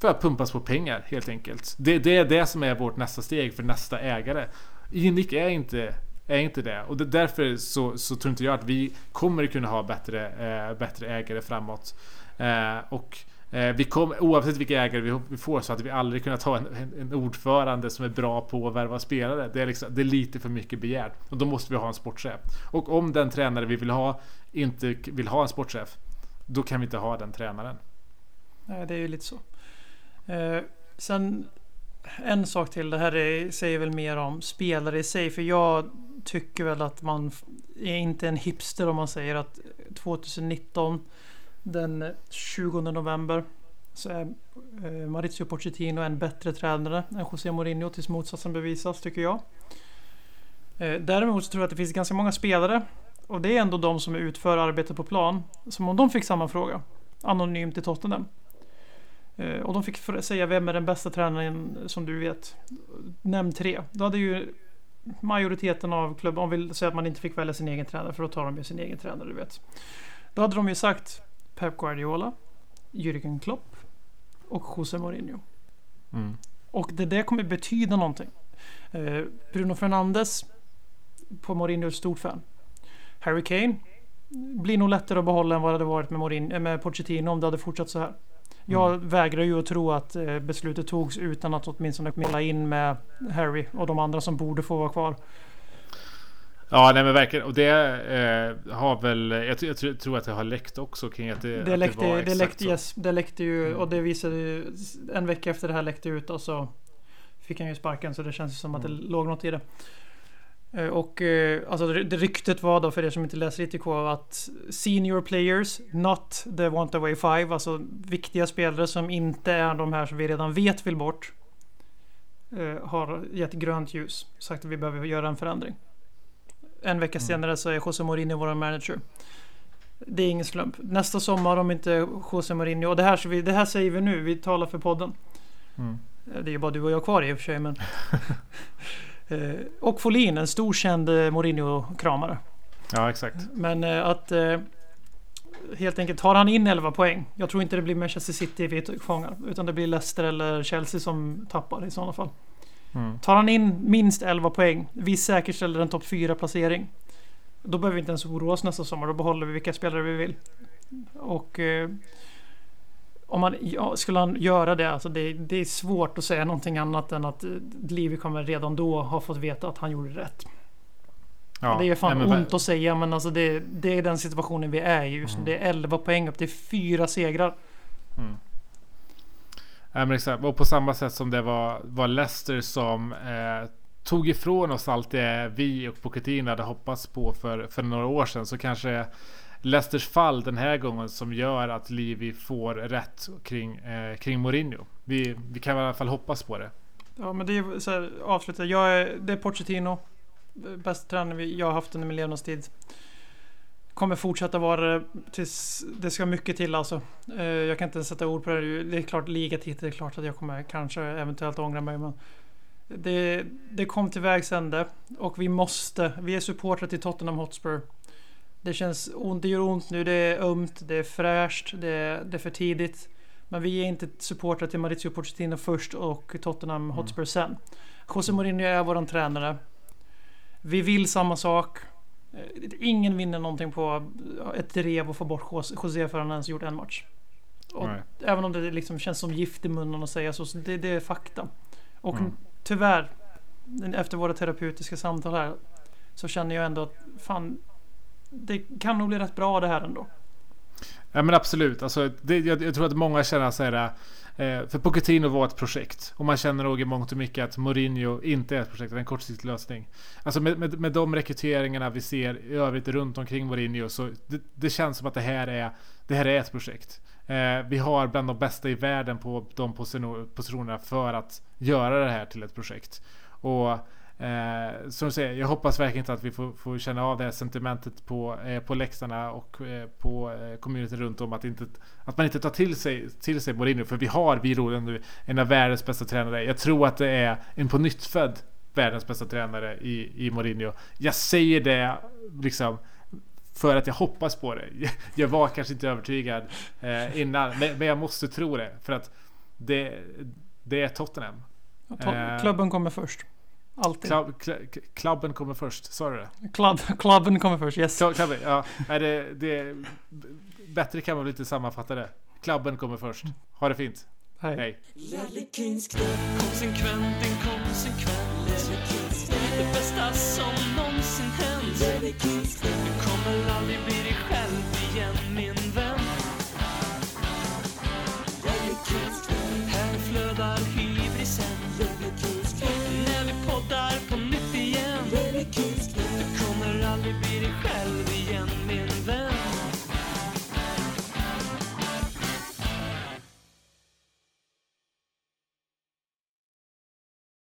för att pumpas på pengar helt enkelt. Det, det är det som är vårt nästa steg för nästa ägare. Inik är inte, är inte det. Och det, därför så, så tror inte jag att vi kommer kunna ha bättre, eh, bättre ägare framåt. Eh, och eh, Eh, vi kom, oavsett vilka ägare vi, får så hade vi aldrig kunnat ha en, en, en ordförande som är bra på att värva spelare. Det är, liksom, det är lite för mycket begärt. Och då måste vi ha en sportchef. Och om den tränare vi vill ha inte vill ha en sportchef. Då kan vi inte ha den tränaren. Nej, det är ju lite så. Eh, sen en sak till. Det här är, säger väl mer om spelare i sig. För jag tycker väl att man är inte en hipster om man säger att 2019 den 20 november så är eh, Maurizio Pochettino en bättre tränare än José Mourinho tills motsatsen bevisas tycker jag. Eh, däremot så tror jag att det finns ganska många spelare och det är ändå de som utför arbetet på plan. Som om de fick samma fråga anonymt i Tottenham. Eh, och de fick säga vem är den bästa tränaren som du vet. Nämn tre. Då hade ju majoriteten av klubben, om vi säger att man inte fick välja sin egen tränare, för då tar de ju sin egen tränare, du vet. Då hade de ju sagt Pep Guardiola, Jürgen Klopp och José Mourinho. Mm. Och det där kommer betyda någonting. Eh, Bruno Fernandes på Mourinho är ett stort fan. Harry Kane blir nog lättare att behålla än vad det hade varit med, Mourinho, eh, med Pochettino om det hade fortsatt så här. Jag vägrar ju att tro att eh, beslutet togs utan att åtminstone kolla in med Harry och de andra som borde få vara kvar. Ja, nej men verkligen. Och det eh, har väl... Jag, tror- jag tror- att det har läckt också kring att det, Det att läckte, var det, exakt läckte, så. yes, det läckte ju Mm. och det visade ju en vecka efter det här läckte ut och så fick han ju sparken så det känns ju som att det Mm. låg något i det. Eh, Och eh, alltså det, det ryktet var då för er som inte läser ITK att senior players, not the want away five, alltså viktiga spelare som inte är de här som vi redan vet vill bort. eh, Har gett grönt ljus, sagt att vi behöver göra en förändring. En vecka Mm. senare så är José Mourinho vår manager. Det är ingen slump. Nästa sommar om inte José Mourinho, och det här, vi, det här säger vi nu, vi talar för podden. Mm. Eh, Det är ju bara du och jag kvar i och för sig men... Eh, och Folin, en stor känd eh, Mourinho-kramare. Ja, exakt. Men att... Helt enkelt, tar han in 11 poäng. Jag tror inte det blir Manchester City vi fångar. Utan det blir Leicester eller Chelsea som tappar i sådana fall. Mm. Tar han in minst 11 poäng. Vi säkerställer en topp 4 placering. Då behöver vi inte ens oroa oss nästa sommar. Då behåller vi vilka spelare vi vill. Och eh, om man ja, skulle han göra det, alltså det, det är svårt att säga någonting annat än att eh, Livi kommer redan då ha fått veta att han gjorde rätt. Ja, det är fan nej, men- ont att säga men alltså det, det är den situationen vi är i just nu. Mm. Det är 11 poäng upp, det är fyra segrar. Ja, och på samma sätt som det var, var Leicester som eh, tog ifrån oss allt det vi och Pochettino hade hoppats på för, för några år sedan så kanske Leicesters fall den här gången som gör att Livi får rätt kring, eh, kring Mourinho. Vi, vi kan i alla fall hoppas på det. Ja men det är så här, avsluta. Jag är, det är Pochettino. Bästa tränare jag har haft under min levnadstid. Kommer fortsätta vara det tills det ska mycket till alltså. Eh, Jag kan inte sätta ord på det. Det är klart ligatitel, det är klart att jag kommer kanske eventuellt ångra mig. Men det, det kom till vägs ände och vi måste. Vi är supportrar till Tottenham Hotspur. Det känns ont, det gör ont nu, det är ömt, det är fräscht, det är, det är för tidigt. Men vi är inte supportrar till Maurizio Pochettino först och Tottenham Hotspur sen. José Mourinho är våran tränare. Vi vill samma sak. Eh, Ingen vinner någonting på ett drev och få bort José- José för han ens gjort en match. Och Nej. även om det liksom känns som gift i munnen att säga så, så det, det är fakta. Och Mm. tyvärr, efter våra terapeutiska samtal här, så känner jag ändå att fan, det kan nog bli rätt bra det här ändå. Ja men absolut. Alltså, det, jag, jag tror att många känner så här. Eh, för Pochettino var ett projekt. Och man känner nog i mångt och mycket att Mourinho inte är ett projekt, det är en kortsiktig lösning. Alltså med, med, med de rekryteringarna vi ser i övrigt runt omkring Mourinho så det, det känns som att det här är, det här är ett projekt. Eh, vi har bland de bästa i världen på de positionerna för att göra det här till ett projekt. Och Eh, som du säger, jag hoppas verkligen inte att vi får, får känna av det här sentimentet på, eh, på läktarna och eh, på eh, communityn runt om. Att, inte, att man inte tar till sig, till sig Mourinho. För vi har, vi nu, en av världens bästa tränare. Jag tror att det är en på nytt född världens bästa tränare i, i Mourinho. Jag säger det liksom för att jag hoppas på det. Jag var kanske inte övertygad eh, innan, men, men jag måste tro det. För att det, det är Tottenham. Ta- Eh. Klubben kommer först. Alltid. Klubb, kl- klubben kommer först, sa du det? Klubb, klubben kommer först, yes. Kl- Klubben, ja. Nej, det, det, bättre kan man väl inte sammanfatta det. Klubben kommer först. Ha det fint. Hej. Hej. Konsekvent, inkonsekvent Det bästa som någonsin hänt Du kommer aldrig bli